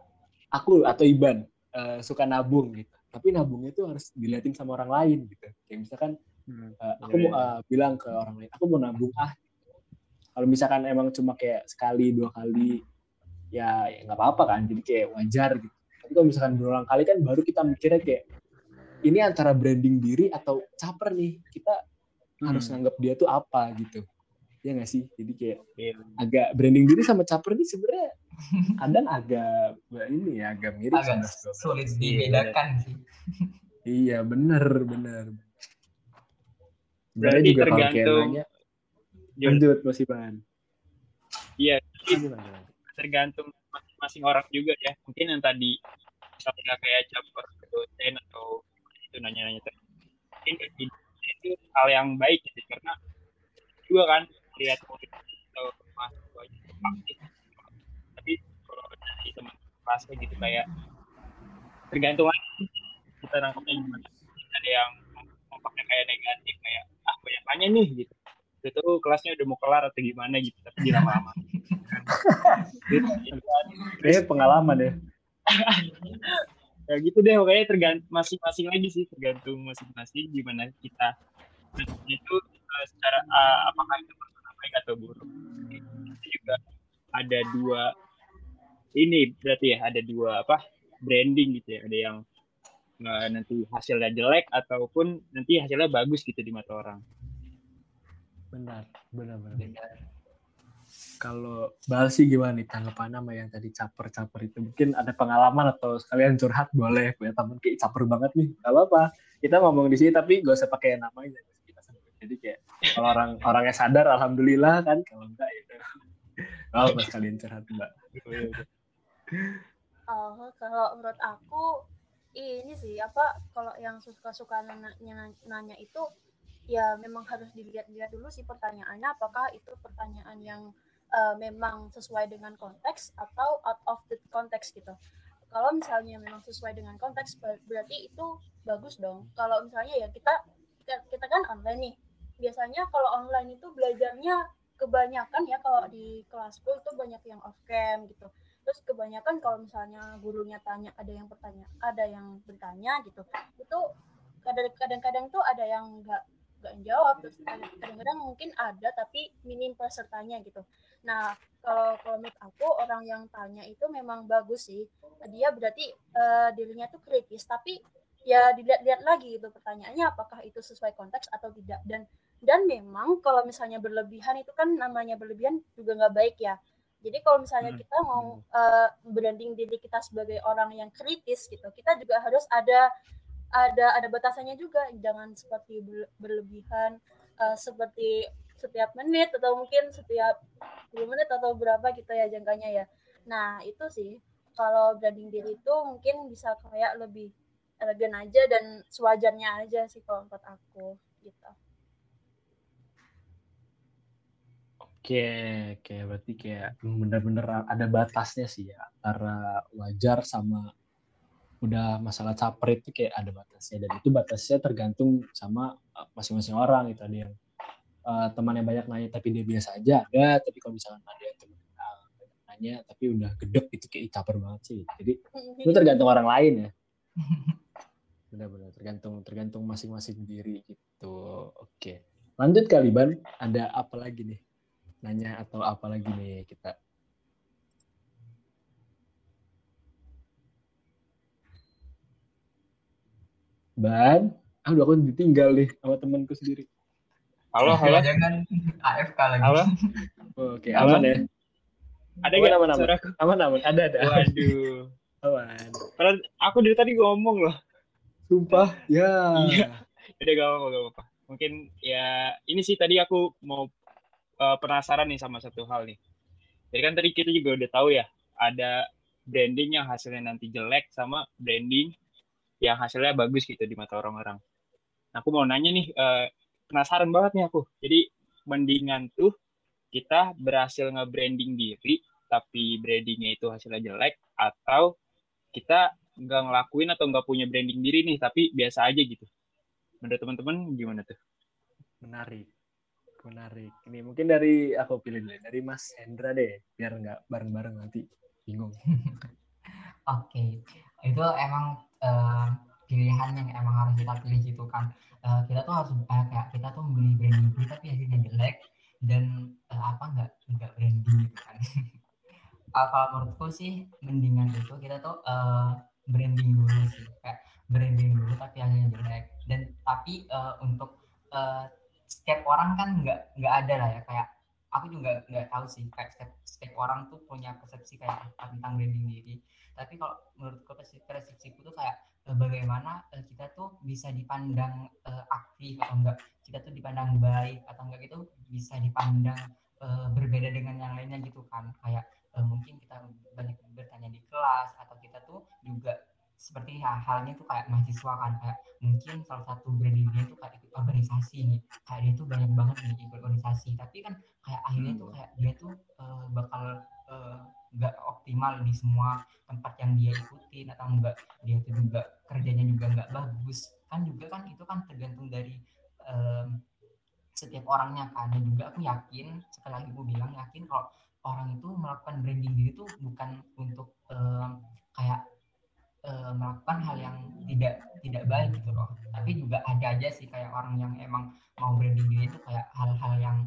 aku atau Iban uh, suka nabung gitu. Tapi nabungnya tuh harus diliatin sama orang lain gitu. Kayak misalkan uh, aku mau uh, bilang ke orang lain aku mau nabung ah. Kalau misalkan emang cuma kayak sekali dua kali ya nggak ya apa-apa kan jadi kayak wajar gitu. Tapi kalau misalkan berulang kali kan baru kita mikirnya kayak ini antara branding diri atau caper nih kita hmm. harus nganggap dia tuh apa? gitu. Ya nggak sih? Jadi kayak yeah. agak branding diri sama caper ini sebenarnya kadang agak ini ya agak mirip agak sulit dibedakan sih. Iya bener bener berarti juga tergantung nanya, lanjut Mas Iban iya tergantung masing-masing orang juga ya. Mungkin yang tadi misalnya kayak campur ke dosen atau itu nanya-nanya mungkin itu hal yang baik gitu karena juga kan lihat murid atau mahasiswa aktif. Tapi kalau dari teman kelasnya gitu kayak tergantung kita nangkapnya gimana. Ada yang pakai kayak negatif tanya nih gitu. Itu tuh kelasnya udah mau kelar atau gimana gitu. Tapi di lama-lama. Kayaknya pengalaman ya. ya gitu deh pokoknya tergantung masing-masing lagi sih tergantung masing-masing gimana kita itu uh, secara uh, apakah itu persona baik atau buruk. Itu juga ada dua ini berarti ya ada dua apa branding gitu ya. Ada yang uh, nanti hasilnya jelek ataupun nanti hasilnya bagus gitu di mata orang Benar, benar, benar. benar. Kalau Balsi gimana nih tanggapan sama yang tadi caper-caper itu? Mungkin ada pengalaman atau sekalian curhat boleh punya temen kayak caper banget nih. Gak apa-apa. Kita ngomong di sini tapi gak usah pakai namanya. Kita Jadi kayak kalau orang orangnya sadar, alhamdulillah kan. Kalau enggak ya udah. Gak apa sekalian curhat mbak. Oh, kalau menurut aku ini sih apa kalau yang suka-suka nanya, nanya itu ya memang harus dilihat-lihat dulu sih pertanyaannya apakah itu pertanyaan yang uh, memang sesuai dengan konteks atau out of the context gitu. Kalau misalnya memang sesuai dengan konteks berarti itu bagus dong. Kalau misalnya ya kita kita, kan online nih. Biasanya kalau online itu belajarnya kebanyakan ya kalau di kelasku itu banyak yang off cam gitu terus kebanyakan kalau misalnya gurunya tanya ada yang bertanya ada yang bertanya gitu itu kadang-kadang tuh ada yang nggak nggak jawab terus kadang-kadang mungkin ada tapi minim pesertanya gitu. Nah kalau kalau menurut aku orang yang tanya itu memang bagus sih. Dia berarti uh, dirinya tuh kritis tapi ya dilihat-lihat lagi gitu pertanyaannya apakah itu sesuai konteks atau tidak. Dan dan memang kalau misalnya berlebihan itu kan namanya berlebihan juga nggak baik ya. Jadi kalau misalnya hmm. kita mau uh, branding diri kita sebagai orang yang kritis gitu, kita juga harus ada ada ada batasannya juga. Jangan seperti berlebihan uh, seperti setiap menit atau mungkin setiap 10 menit atau berapa gitu ya jangkanya ya. Nah, itu sih kalau branding diri itu mungkin bisa kayak lebih elegan aja dan sewajarnya aja sih kalau menurut aku gitu. Oke, oke berarti kayak bener-bener ada batasnya sih ya antara wajar sama udah masalah caper itu kayak ada batasnya. Dan itu batasnya tergantung sama uh, masing-masing orang itu ada yang uh, temannya banyak nanya tapi dia biasa aja? Ada tapi kalau misalnya ada yang teman uh, nanya tapi udah gedek itu kayak caper banget sih. Jadi itu tergantung orang lain ya. Benar-benar tergantung tergantung masing-masing diri gitu. Oke. Lanjut kali ban. Ada apa lagi nih? Nanya atau apa lagi nih kita Ban, aduh aku ditinggal nih sama temanku sendiri. Halo, halo. Jangan AFK lagi. Halo. Oke, aman ya. Ada nggak aman, aman, aman, aman, ada, ada. Waduh. Aman. Karena aku dari tadi ngomong loh. Sumpah, ya. Iya. Udah gak apa-apa, gak apa-apa. Mungkin ya ini sih tadi aku mau uh, penasaran nih sama satu hal nih. Jadi kan tadi kita juga udah tahu ya, ada branding yang hasilnya nanti jelek sama branding yang hasilnya bagus gitu di mata orang-orang. Nah, aku mau nanya nih, uh, penasaran banget nih aku. Jadi mendingan tuh kita berhasil nge-branding diri, tapi brandingnya itu hasilnya jelek, atau kita nggak ngelakuin atau nggak punya branding diri nih, tapi biasa aja gitu. Menurut teman-teman gimana tuh? Menarik menarik. Ini mungkin dari aku pilih dulu dari Mas Hendra deh, biar nggak bareng-bareng nanti bingung. Oke, okay. itu emang uh, pilihan yang emang harus kita pilih gitu kan. Uh, kita tuh harus uh, kayak kita tuh beli branding dulu tapi hasilnya jelek dan uh, apa nggak nggak branding gitu kan. uh, kalau menurutku sih mendingan itu kita tuh uh, branding dulu sih kayak branding dulu tapi hasilnya jelek dan tapi uh, untuk uh, setiap orang kan nggak nggak ada lah ya kayak aku juga nggak tahu sih kayak setiap, setiap orang tuh punya persepsi kayak tentang branding diri tapi kalau menurutku persepsiku tuh kayak eh, bagaimana uh, kita tuh bisa dipandang uh, aktif atau enggak. Kita tuh dipandang baik atau enggak itu bisa dipandang uh, berbeda dengan yang lainnya gitu kan. Kayak uh, mungkin kita banyak bertanya di kelas atau kita tuh juga seperti ya, halnya tuh kayak mahasiswa kan. Kayak mungkin salah satu branding dia tuh kayak ikut organisasi nih. Kayak dia tuh banyak banget nih ikut organisasi. Tapi kan kayak akhirnya tuh kayak dia tuh uh, bakal uh, nggak optimal di semua tempat yang dia ikutin atau enggak dia tuh juga kerjanya juga nggak bagus. Kan juga kan itu kan tergantung dari um, setiap orangnya kan. Dan juga aku yakin sekali lagi aku bilang yakin kalau orang itu melakukan branding diri itu bukan untuk um, kayak uh, melakukan hal yang tidak tidak baik gitu loh. Tapi juga ada aja sih kayak orang yang emang mau branding diri itu kayak hal-hal yang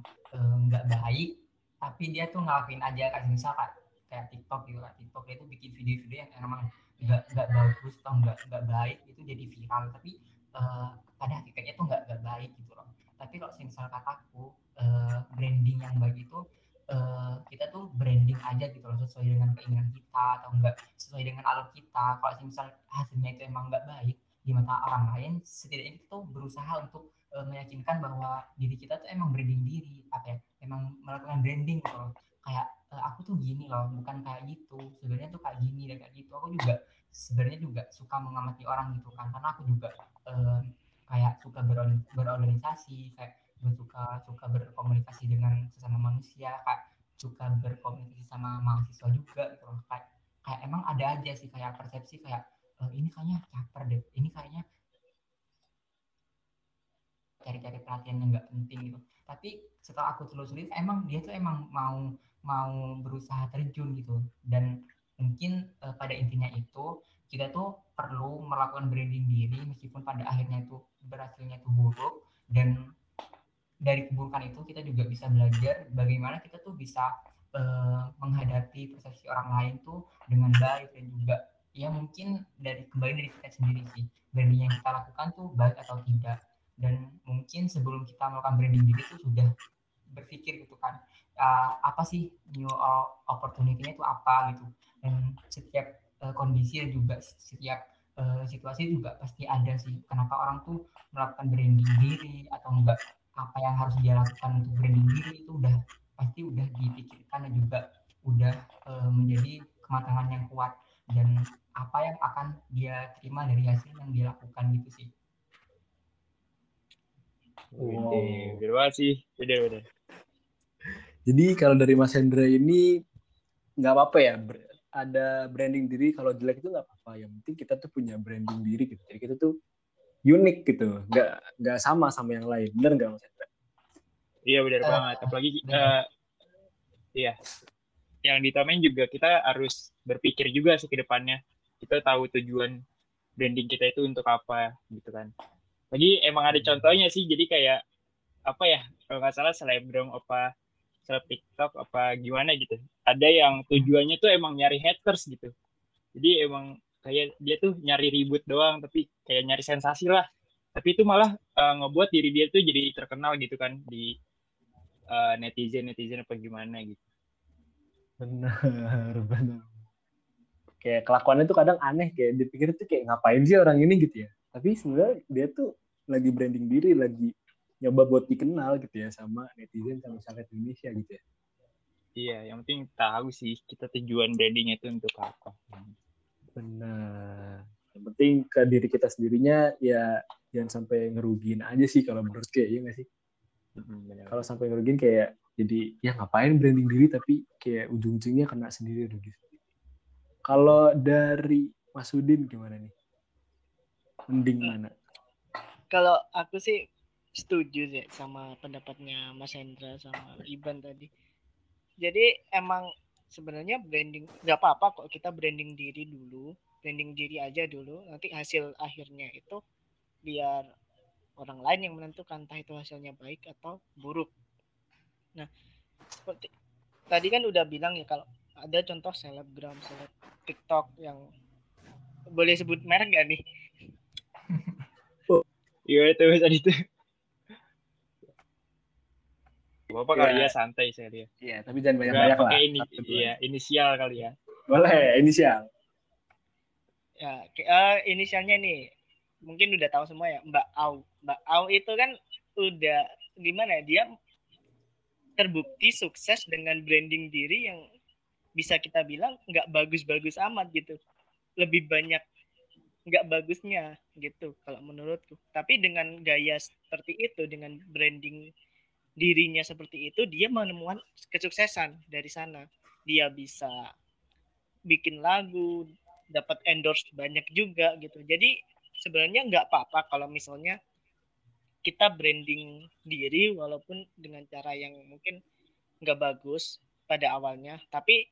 nggak uh, baik tapi dia tuh ngelakuin aja kayak misal kayak, kayak TikTok gitu kan TikTok itu bikin video-video yang emang nggak nggak bagus atau nggak nggak baik itu jadi viral. Tapi uh, pada hakikatnya tuh nggak nggak baik gitu loh. Tapi kalau misal kataku uh, branding yang baik itu uh, kita tuh branding aja gitu loh sesuai dengan keinginan kita atau enggak sesuai dengan alur kita. Kalau misal hasilnya itu emang nggak baik di mata orang lain setidaknya tuh berusaha untuk uh, meyakinkan bahwa diri kita tuh emang branding diri apa ya emang melakukan branding gitu loh. Kayak uh, aku tuh gini loh bukan kayak gitu. Sebenarnya tuh kayak gini dan kayak gitu. Aku juga sebenarnya juga suka mengamati orang gitu kan karena aku juga uh, kayak suka berorganisasi kayak suka suka berkomunikasi dengan sesama manusia kayak suka berkomunikasi sama mahasiswa juga gitu loh. Kayak kayak emang ada aja sih kayak persepsi kayak e, ini kayaknya caper deh ini kayaknya cari-cari perhatian yang nggak penting gitu. Tapi setelah aku telusuri emang dia tuh emang mau mau berusaha terjun gitu. Dan mungkin uh, pada intinya itu kita tuh perlu melakukan branding diri meskipun pada akhirnya itu berhasilnya itu buruk. Dan dari keburukan itu kita juga bisa belajar bagaimana kita tuh bisa uh, menghadapi persepsi orang lain tuh dengan baik dan juga ya mungkin dari kembali dari kita sendiri sih. Branding yang kita lakukan tuh baik atau tidak. Dan mungkin sebelum kita melakukan branding diri itu sudah berpikir gitu kan uh, apa sih new opportunity-nya itu apa gitu dan setiap uh, kondisi dan juga setiap uh, situasi juga pasti ada sih kenapa orang tuh melakukan branding diri atau enggak apa yang harus dia lakukan untuk branding diri itu udah pasti udah dipikirkan dan juga udah e, menjadi kematangan yang kuat dan apa yang akan dia terima dari hasil yang dia lakukan gitu sih. Wow. Bener sih, bener bener. Jadi kalau dari Mas Hendra ini nggak apa-apa ya ada branding diri. Kalau jelek itu nggak apa-apa. Yang penting kita tuh punya branding diri gitu jadi kita tuh unik gitu. Nggak nggak sama sama yang lain. Bener nggak mas Hendra? iya benar uh, banget. Apalagi uh, iya. Yang ditamain juga kita harus berpikir juga sih ke depannya. Kita tahu tujuan branding kita itu untuk apa gitu kan. Lagi emang ada contohnya sih. Jadi kayak apa ya kalau nggak salah selebgram apa seleb TikTok apa gimana gitu. Ada yang tujuannya tuh emang nyari haters gitu. Jadi emang kayak dia tuh nyari ribut doang tapi kayak nyari sensasi lah. Tapi itu malah uh, ngebuat diri dia tuh jadi terkenal gitu kan di uh, netizen netizen apa gimana gitu. Benar benar. Kayak kelakuannya tuh kadang aneh kayak dipikir tuh kayak ngapain sih orang ini gitu ya. Tapi sebenarnya dia tuh lagi branding diri lagi nyoba buat dikenal gitu ya sama netizen sama masyarakat Indonesia gitu ya iya yang penting tahu sih kita tujuan brandingnya itu untuk apa Benar. Yang penting ke diri kita sendirinya ya jangan sampai ngerugiin aja sih kalau menurut kayak ya nggak sih? Benar. Kalau sampai ngerugiin kayak jadi ya ngapain branding diri tapi kayak ujung-ujungnya kena sendiri rugi. Kalau dari Mas Udin gimana nih? Mending eh, mana? Kalau aku sih setuju sih sama pendapatnya Mas Hendra sama Iban tadi. Jadi emang sebenarnya branding nggak apa-apa kok kita branding diri dulu branding diri aja dulu nanti hasil akhirnya itu biar orang lain yang menentukan entah itu hasilnya baik atau buruk nah seperti tadi kan udah bilang ya kalau ada contoh selebgram seleb TikTok yang boleh sebut merek gak nih? Iya itu tadi itu. Bapak ya. kali ya santai saya lihat. Iya, tapi jangan banyak-banyak lah. Ini, iya, inisial kali ya. Boleh, inisial. Ya, uh, inisialnya nih mungkin udah tahu semua ya, Mbak Au. Mbak Au itu kan udah gimana ya, dia terbukti sukses dengan branding diri yang bisa kita bilang nggak bagus-bagus amat gitu. Lebih banyak nggak bagusnya gitu kalau menurutku tapi dengan gaya seperti itu dengan branding dirinya seperti itu dia menemukan kesuksesan dari sana. Dia bisa bikin lagu dapat endorse banyak juga gitu. Jadi sebenarnya nggak apa-apa kalau misalnya kita branding diri walaupun dengan cara yang mungkin nggak bagus pada awalnya tapi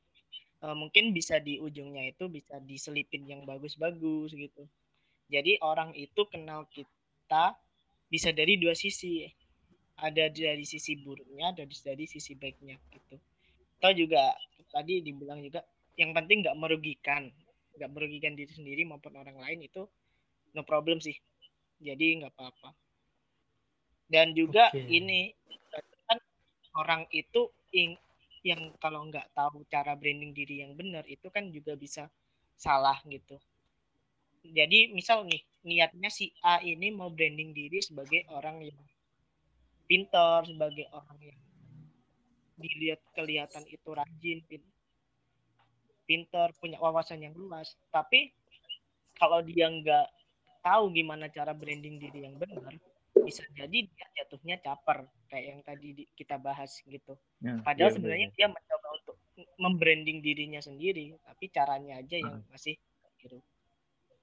uh, mungkin bisa di ujungnya itu bisa diselipin yang bagus-bagus gitu. Jadi orang itu kenal kita bisa dari dua sisi ada dari sisi buruknya ada dari sisi baiknya gitu. Atau juga tadi dibilang juga yang penting nggak merugikan. Nggak merugikan diri sendiri maupun orang lain itu no problem sih. Jadi nggak apa-apa. Dan juga okay. ini kan orang itu ing, yang kalau nggak tahu cara branding diri yang benar itu kan juga bisa salah gitu. Jadi misal nih niatnya si A ini mau branding diri sebagai orang yang pintar sebagai orang yang dilihat kelihatan itu rajin pintar punya wawasan yang luas tapi kalau dia nggak tahu gimana cara branding diri yang benar bisa jadi dia jatuhnya caper kayak yang tadi di, kita bahas gitu. Ya, Padahal ya, sebenarnya ya. dia mencoba untuk membranding dirinya sendiri, tapi caranya aja yang hmm. masih gitu.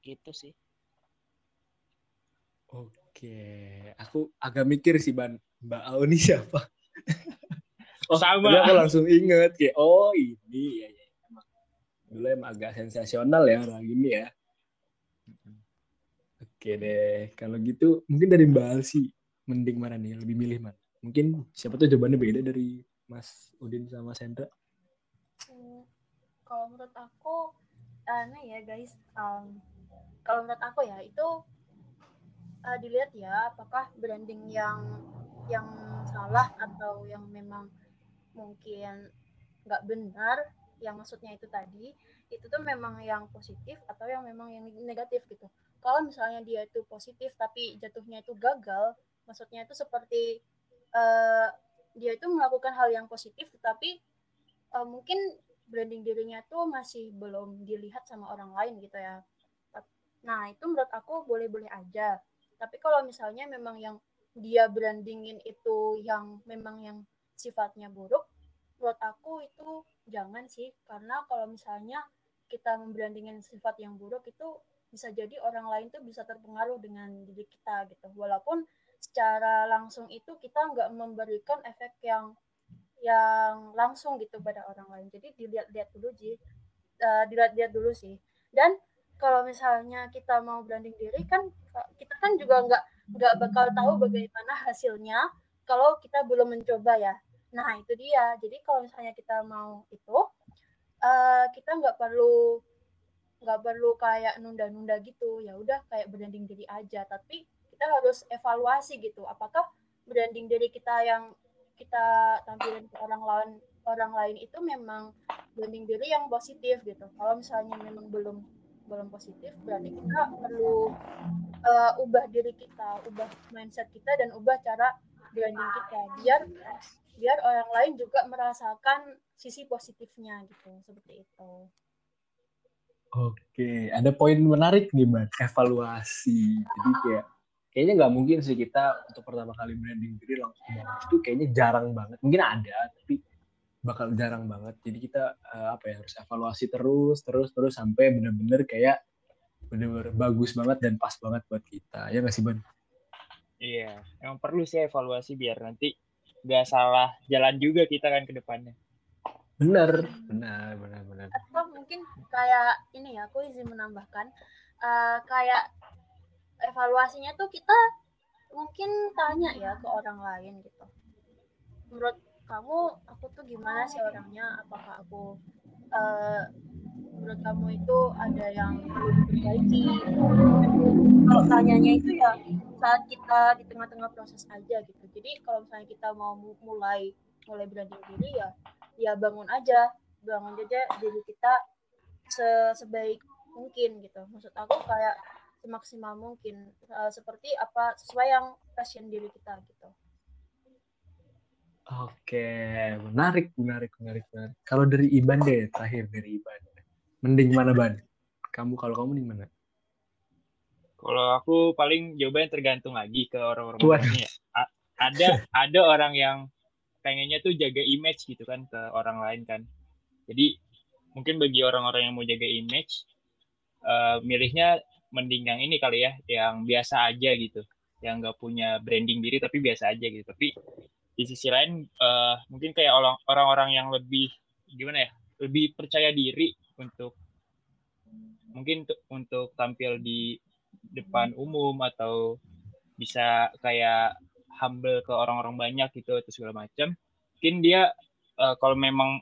Gitu sih. Oke, aku agak mikir sih Ban, Mbak Auni siapa? oh, sama. aku langsung inget kayak oh ini ya, ya. Emang, dulu emang agak sensasional ya orang ini ya. Oke deh, kalau gitu mungkin dari Mbak Alsi mending mana nih? Lebih milih mana? Mungkin siapa tuh jawabannya beda dari Mas Udin sama Sandra? Hmm, kalau menurut aku, aneh ya guys. Um, kalau menurut aku ya itu uh, dilihat ya apakah branding yang yang salah atau yang memang mungkin nggak benar yang maksudnya itu tadi itu tuh memang yang positif atau yang memang yang negatif gitu. Kalau misalnya dia itu positif tapi jatuhnya itu gagal maksudnya itu seperti uh, dia itu melakukan hal yang positif tetapi uh, mungkin branding dirinya tuh masih belum dilihat sama orang lain gitu ya. Nah itu menurut aku boleh-boleh aja. Tapi kalau misalnya memang yang dia brandingin itu yang memang yang sifatnya buruk menurut aku itu jangan sih. Karena kalau misalnya kita membrandingin sifat yang buruk itu bisa jadi orang lain tuh bisa terpengaruh dengan diri kita gitu. Walaupun secara langsung itu kita nggak memberikan efek yang yang langsung gitu pada orang lain. Jadi dilihat-lihat dulu sih. Uh, dilihat-lihat dulu sih. Dan kalau misalnya kita mau branding diri kan kita kan juga nggak nggak bakal tahu bagaimana hasilnya kalau kita belum mencoba ya. Nah itu dia. Jadi kalau misalnya kita mau itu uh, kita nggak perlu nggak perlu kayak nunda-nunda gitu. Ya udah kayak branding diri aja. Tapi kita harus evaluasi gitu. Apakah branding diri kita yang kita tampilin ke orang lain orang lain itu memang branding diri yang positif gitu. Kalau misalnya memang belum belum positif berarti kita perlu uh, ubah diri kita ubah mindset kita dan ubah cara branding kita biar biar orang lain juga merasakan sisi positifnya gitu seperti itu Oke, ada poin menarik nih, Mbak. Evaluasi. Jadi kayak kayaknya nggak mungkin sih kita untuk pertama kali branding diri langsung. Itu kayaknya jarang banget. Mungkin ada, tapi bakal jarang banget. Jadi kita uh, apa ya harus evaluasi terus, terus, terus sampai bener-bener kayak bener-bener bagus banget dan pas banget buat kita. Ya nggak sih, Ban? Iya, emang perlu sih evaluasi biar nanti nggak salah jalan juga kita kan ke depannya. Benar, benar, benar, benar. Atau mungkin kayak ini ya, aku izin menambahkan, uh, kayak evaluasinya tuh kita mungkin tanya ya ke orang lain gitu. Menurut kamu, aku tuh gimana sih orangnya? Apakah aku uh, menurut kamu itu ada yang perlu diperbaiki? Kalau tanyanya itu ya saat kita di tengah-tengah proses aja gitu. Jadi kalau misalnya kita mau mulai mulai branding diri ya ya bangun aja bangun aja diri kita se sebaik mungkin gitu maksud aku kayak semaksimal mungkin uh, seperti apa sesuai yang passion diri kita gitu oke menarik menarik menarik menarik kalau dari Iban deh terakhir dari Iban mending mana Ban kamu kalau kamu nih mana Kalau aku paling jawabannya tergantung lagi ke orang-orang Waduh. orangnya. A- ada ada orang yang pengennya tuh jaga image gitu kan ke orang lain kan. Jadi mungkin bagi orang-orang yang mau jaga image, eh, milihnya mending yang ini kali ya, yang biasa aja gitu, yang nggak punya branding diri tapi biasa aja gitu. Tapi di sisi lain eh, mungkin kayak orang- orang-orang yang lebih gimana ya, lebih percaya diri untuk mungkin tu- untuk tampil di depan umum atau bisa kayak humble ke orang-orang banyak gitu atau segala macam mungkin dia eh, kalau memang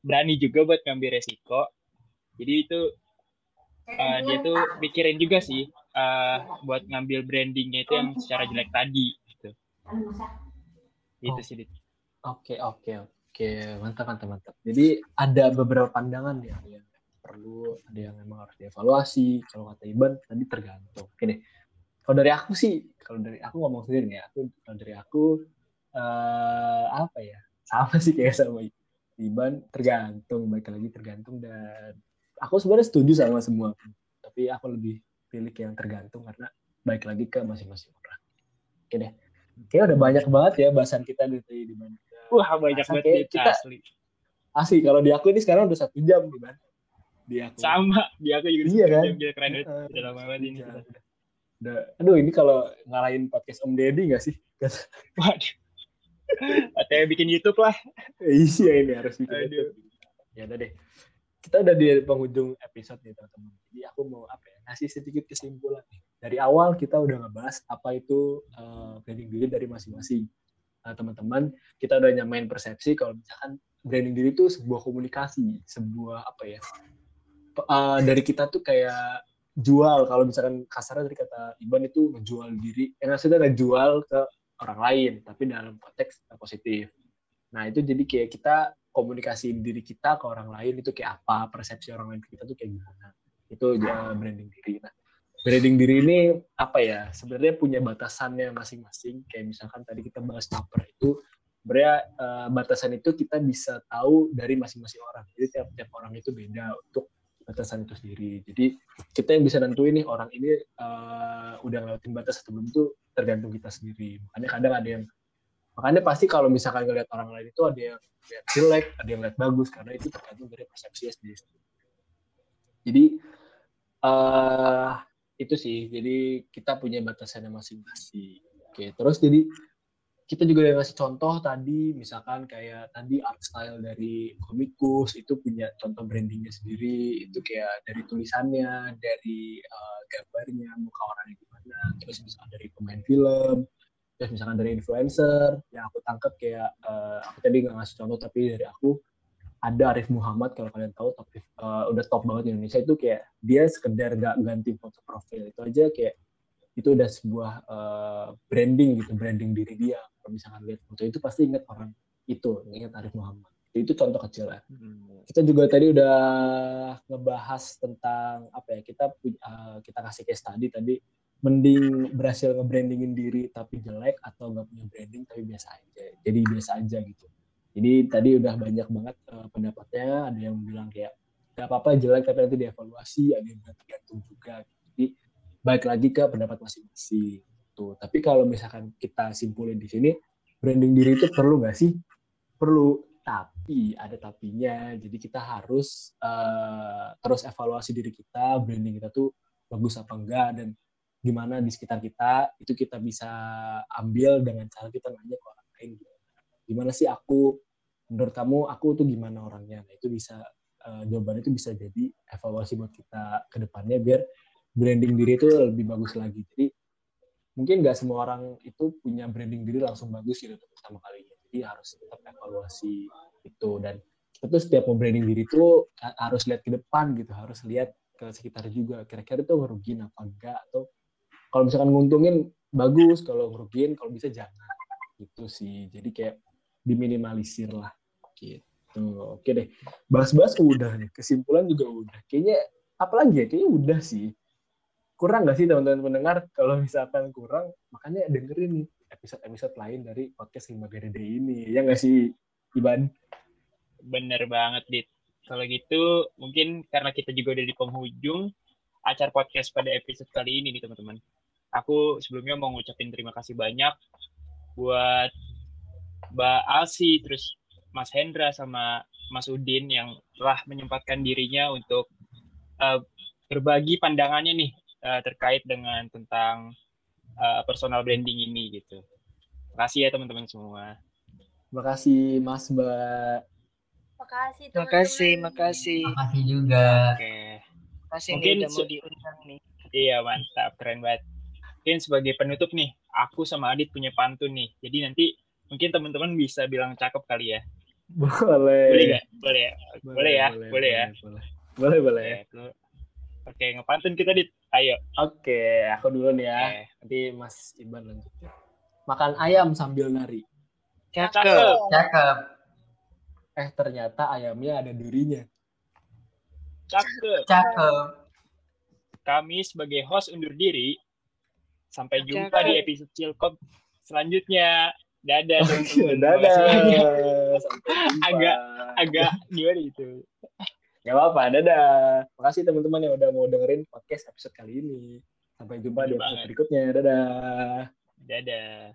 berani juga buat ngambil resiko jadi itu eh, dia tuh pikirin juga sih eh, buat ngambil brandingnya itu yang secara jelek tadi gitu itu Oh. sih Dit. Oke, oke, oke. Mantap, mantap, mantap. Jadi ada beberapa pandangan ya yang perlu, ada yang memang harus dievaluasi. Kalau kata Iban tadi tergantung. Oke deh. Kalau dari aku sih, kalau dari aku ngomong sendiri nih, aku kalau dari aku eh apa ya? Sama sih kayak sama Iban, tergantung, baik lagi tergantung dan aku sebenarnya setuju sama semua. Tapi aku lebih pilih yang tergantung karena baik lagi ke masing-masing orang. Oke deh. Kayaknya udah banyak banget ya bahasan kita di di mana. Wah banyak banget Dit, kita- asli. Asli kalau di aku ini sekarang udah satu jam nih man di aku. Sama dia aku juga Iya kan? jam, keren banget. Heeh, udah lama banget ini. Udah, aduh ini kalau ngalahin podcast Om Deddy gak sih? Waduh. Katanya bikin YouTube lah. Iya ini harus bikin Aduh. YouTube. ya udah deh. Kita udah di penghujung episode nih teman-teman. Jadi aku mau apa ya ngasih sedikit kesimpulan nih dari awal kita udah ngebahas apa itu uh, branding diri dari masing-masing. Nah, teman-teman kita udah nyamain persepsi kalau misalkan branding diri itu sebuah komunikasi sebuah apa ya uh, dari kita tuh kayak jual. Kalau misalkan kasarnya dari kata Iban itu ngejual diri yang maksudnya ngejual ke orang lain tapi dalam konteks positif. Nah itu jadi kayak kita komunikasiin diri kita ke orang lain itu kayak apa persepsi orang lain kita tuh kayak gimana. Itu branding diri. Nah branding diri ini apa ya? Sebenarnya punya batasannya masing-masing. Kayak misalkan tadi kita bahas caper itu sebenarnya uh, batasan itu kita bisa tahu dari masing-masing orang. Jadi tiap-tiap orang itu beda untuk batasan itu sendiri. Jadi kita yang bisa nentuin nih orang ini uh, udah ngelewatin batas atau belum itu tergantung kita sendiri. Makanya kadang ada yang makanya pasti kalau misalkan ngeliat orang lain itu ada yang lihat jelek ada yang lihat bagus karena itu tergantung dari persepsi sendiri. Jadi eh itu sih jadi kita punya batasannya masing-masing. Oke terus jadi kita juga udah ngasih contoh tadi misalkan kayak tadi art style dari komikus itu punya contoh brandingnya sendiri itu kayak dari tulisannya dari uh, gambarnya muka orangnya gimana terus misalkan dari pemain film terus misalkan dari influencer yang aku tangkap kayak uh, aku tadi nggak ngasih contoh tapi dari aku ada Arif Muhammad kalau kalian tahu tapi uh, udah top banget di Indonesia itu kayak dia sekedar nggak ganti foto profil. Itu aja kayak itu udah sebuah uh, branding gitu branding diri dia. Kalau misalkan lihat foto itu pasti ingat orang itu ingat Arif Muhammad. Itu contoh kecil ya. Kita juga tadi udah ngebahas tentang apa ya kita uh, kita kasih case tadi tadi mending berhasil nge-brandingin diri tapi jelek atau nggak punya branding tapi biasa aja. Jadi biasa aja gitu jadi tadi udah banyak banget uh, pendapatnya. Ada yang bilang kayak nggak apa-apa jelek tapi nanti dievaluasi ada yang bilang tergantung juga. Jadi baik lagi ke pendapat masing-masing tuh tapi kalau misalkan kita simpulin di sini branding diri itu perlu nggak sih? Perlu. Tapi ada tapinya. Jadi kita harus uh, terus evaluasi diri kita branding kita tuh bagus apa enggak dan gimana di sekitar kita itu kita bisa ambil dengan cara kita nanya ke orang lain gimana sih aku menurut kamu aku tuh gimana orangnya? Nah itu bisa uh, jawabannya itu bisa jadi evaluasi buat kita ke depannya biar branding diri itu lebih bagus lagi. Jadi mungkin nggak semua orang itu punya branding diri langsung bagus gitu pertama kalinya. Jadi harus tetap evaluasi itu. Dan tuh setiap mau branding diri itu harus lihat ke depan gitu. Harus lihat ke sekitar juga. Kira-kira itu ngerugiin apa enggak? Atau kalau misalkan nguntungin bagus. Kalau ngerugiin kalau bisa jangan. Gitu sih. Jadi kayak diminimalisir lah gitu. Oke deh bahas-bahas udah nih kesimpulan juga udah. Kayaknya apalagi ya kayaknya udah sih. Kurang nggak sih teman-teman pendengar? Kalau misalkan kurang makanya dengerin nih episode-episode lain dari podcast Lima Gede ini. Ya nggak sih Iban? Bener banget dit. Kalau gitu mungkin karena kita juga udah di penghujung acara podcast pada episode kali ini nih teman-teman. Aku sebelumnya mau ngucapin terima kasih banyak buat Mbak Alsi, terus Mas Hendra sama Mas Udin yang telah menyempatkan dirinya untuk uh, berbagi pandangannya nih uh, terkait dengan tentang uh, personal branding ini gitu. Makasih ya teman-teman semua. Makasih Mas Mbak. Makasih teman-teman. Makasih, makasih. Makasih juga. Oke. Makasih Mungkin nih udah mau diundang nih. Iya mantap, keren banget. Mungkin sebagai penutup nih, aku sama Adit punya pantun nih. Jadi nanti mungkin teman-teman bisa bilang cakep kali ya. Boleh. Boleh nggak? Boleh ya? Boleh ya? Boleh ya? Boleh. Boleh, boleh. Oke, aku- Oke, ngepantun kita Dit. Ayo. Oke, aku dulu nih ya. Oke. Nanti Mas Iban lanjut. Makan ayam sambil nari. Cakep. Cakep. Eh, ternyata ayamnya ada durinya. Cakep. Cakep. Kami sebagai host undur diri. Sampai jumpa Cakep. di episode Cilkop selanjutnya. Dadah. Oke, teman-teman. dadah. Sampai. Agak- Agak gimana itu? Gak apa-apa, dadah. Makasih teman-teman yang udah mau dengerin podcast episode kali ini. Sampai jumpa di Bener episode banget. berikutnya. Dadah. Dadah.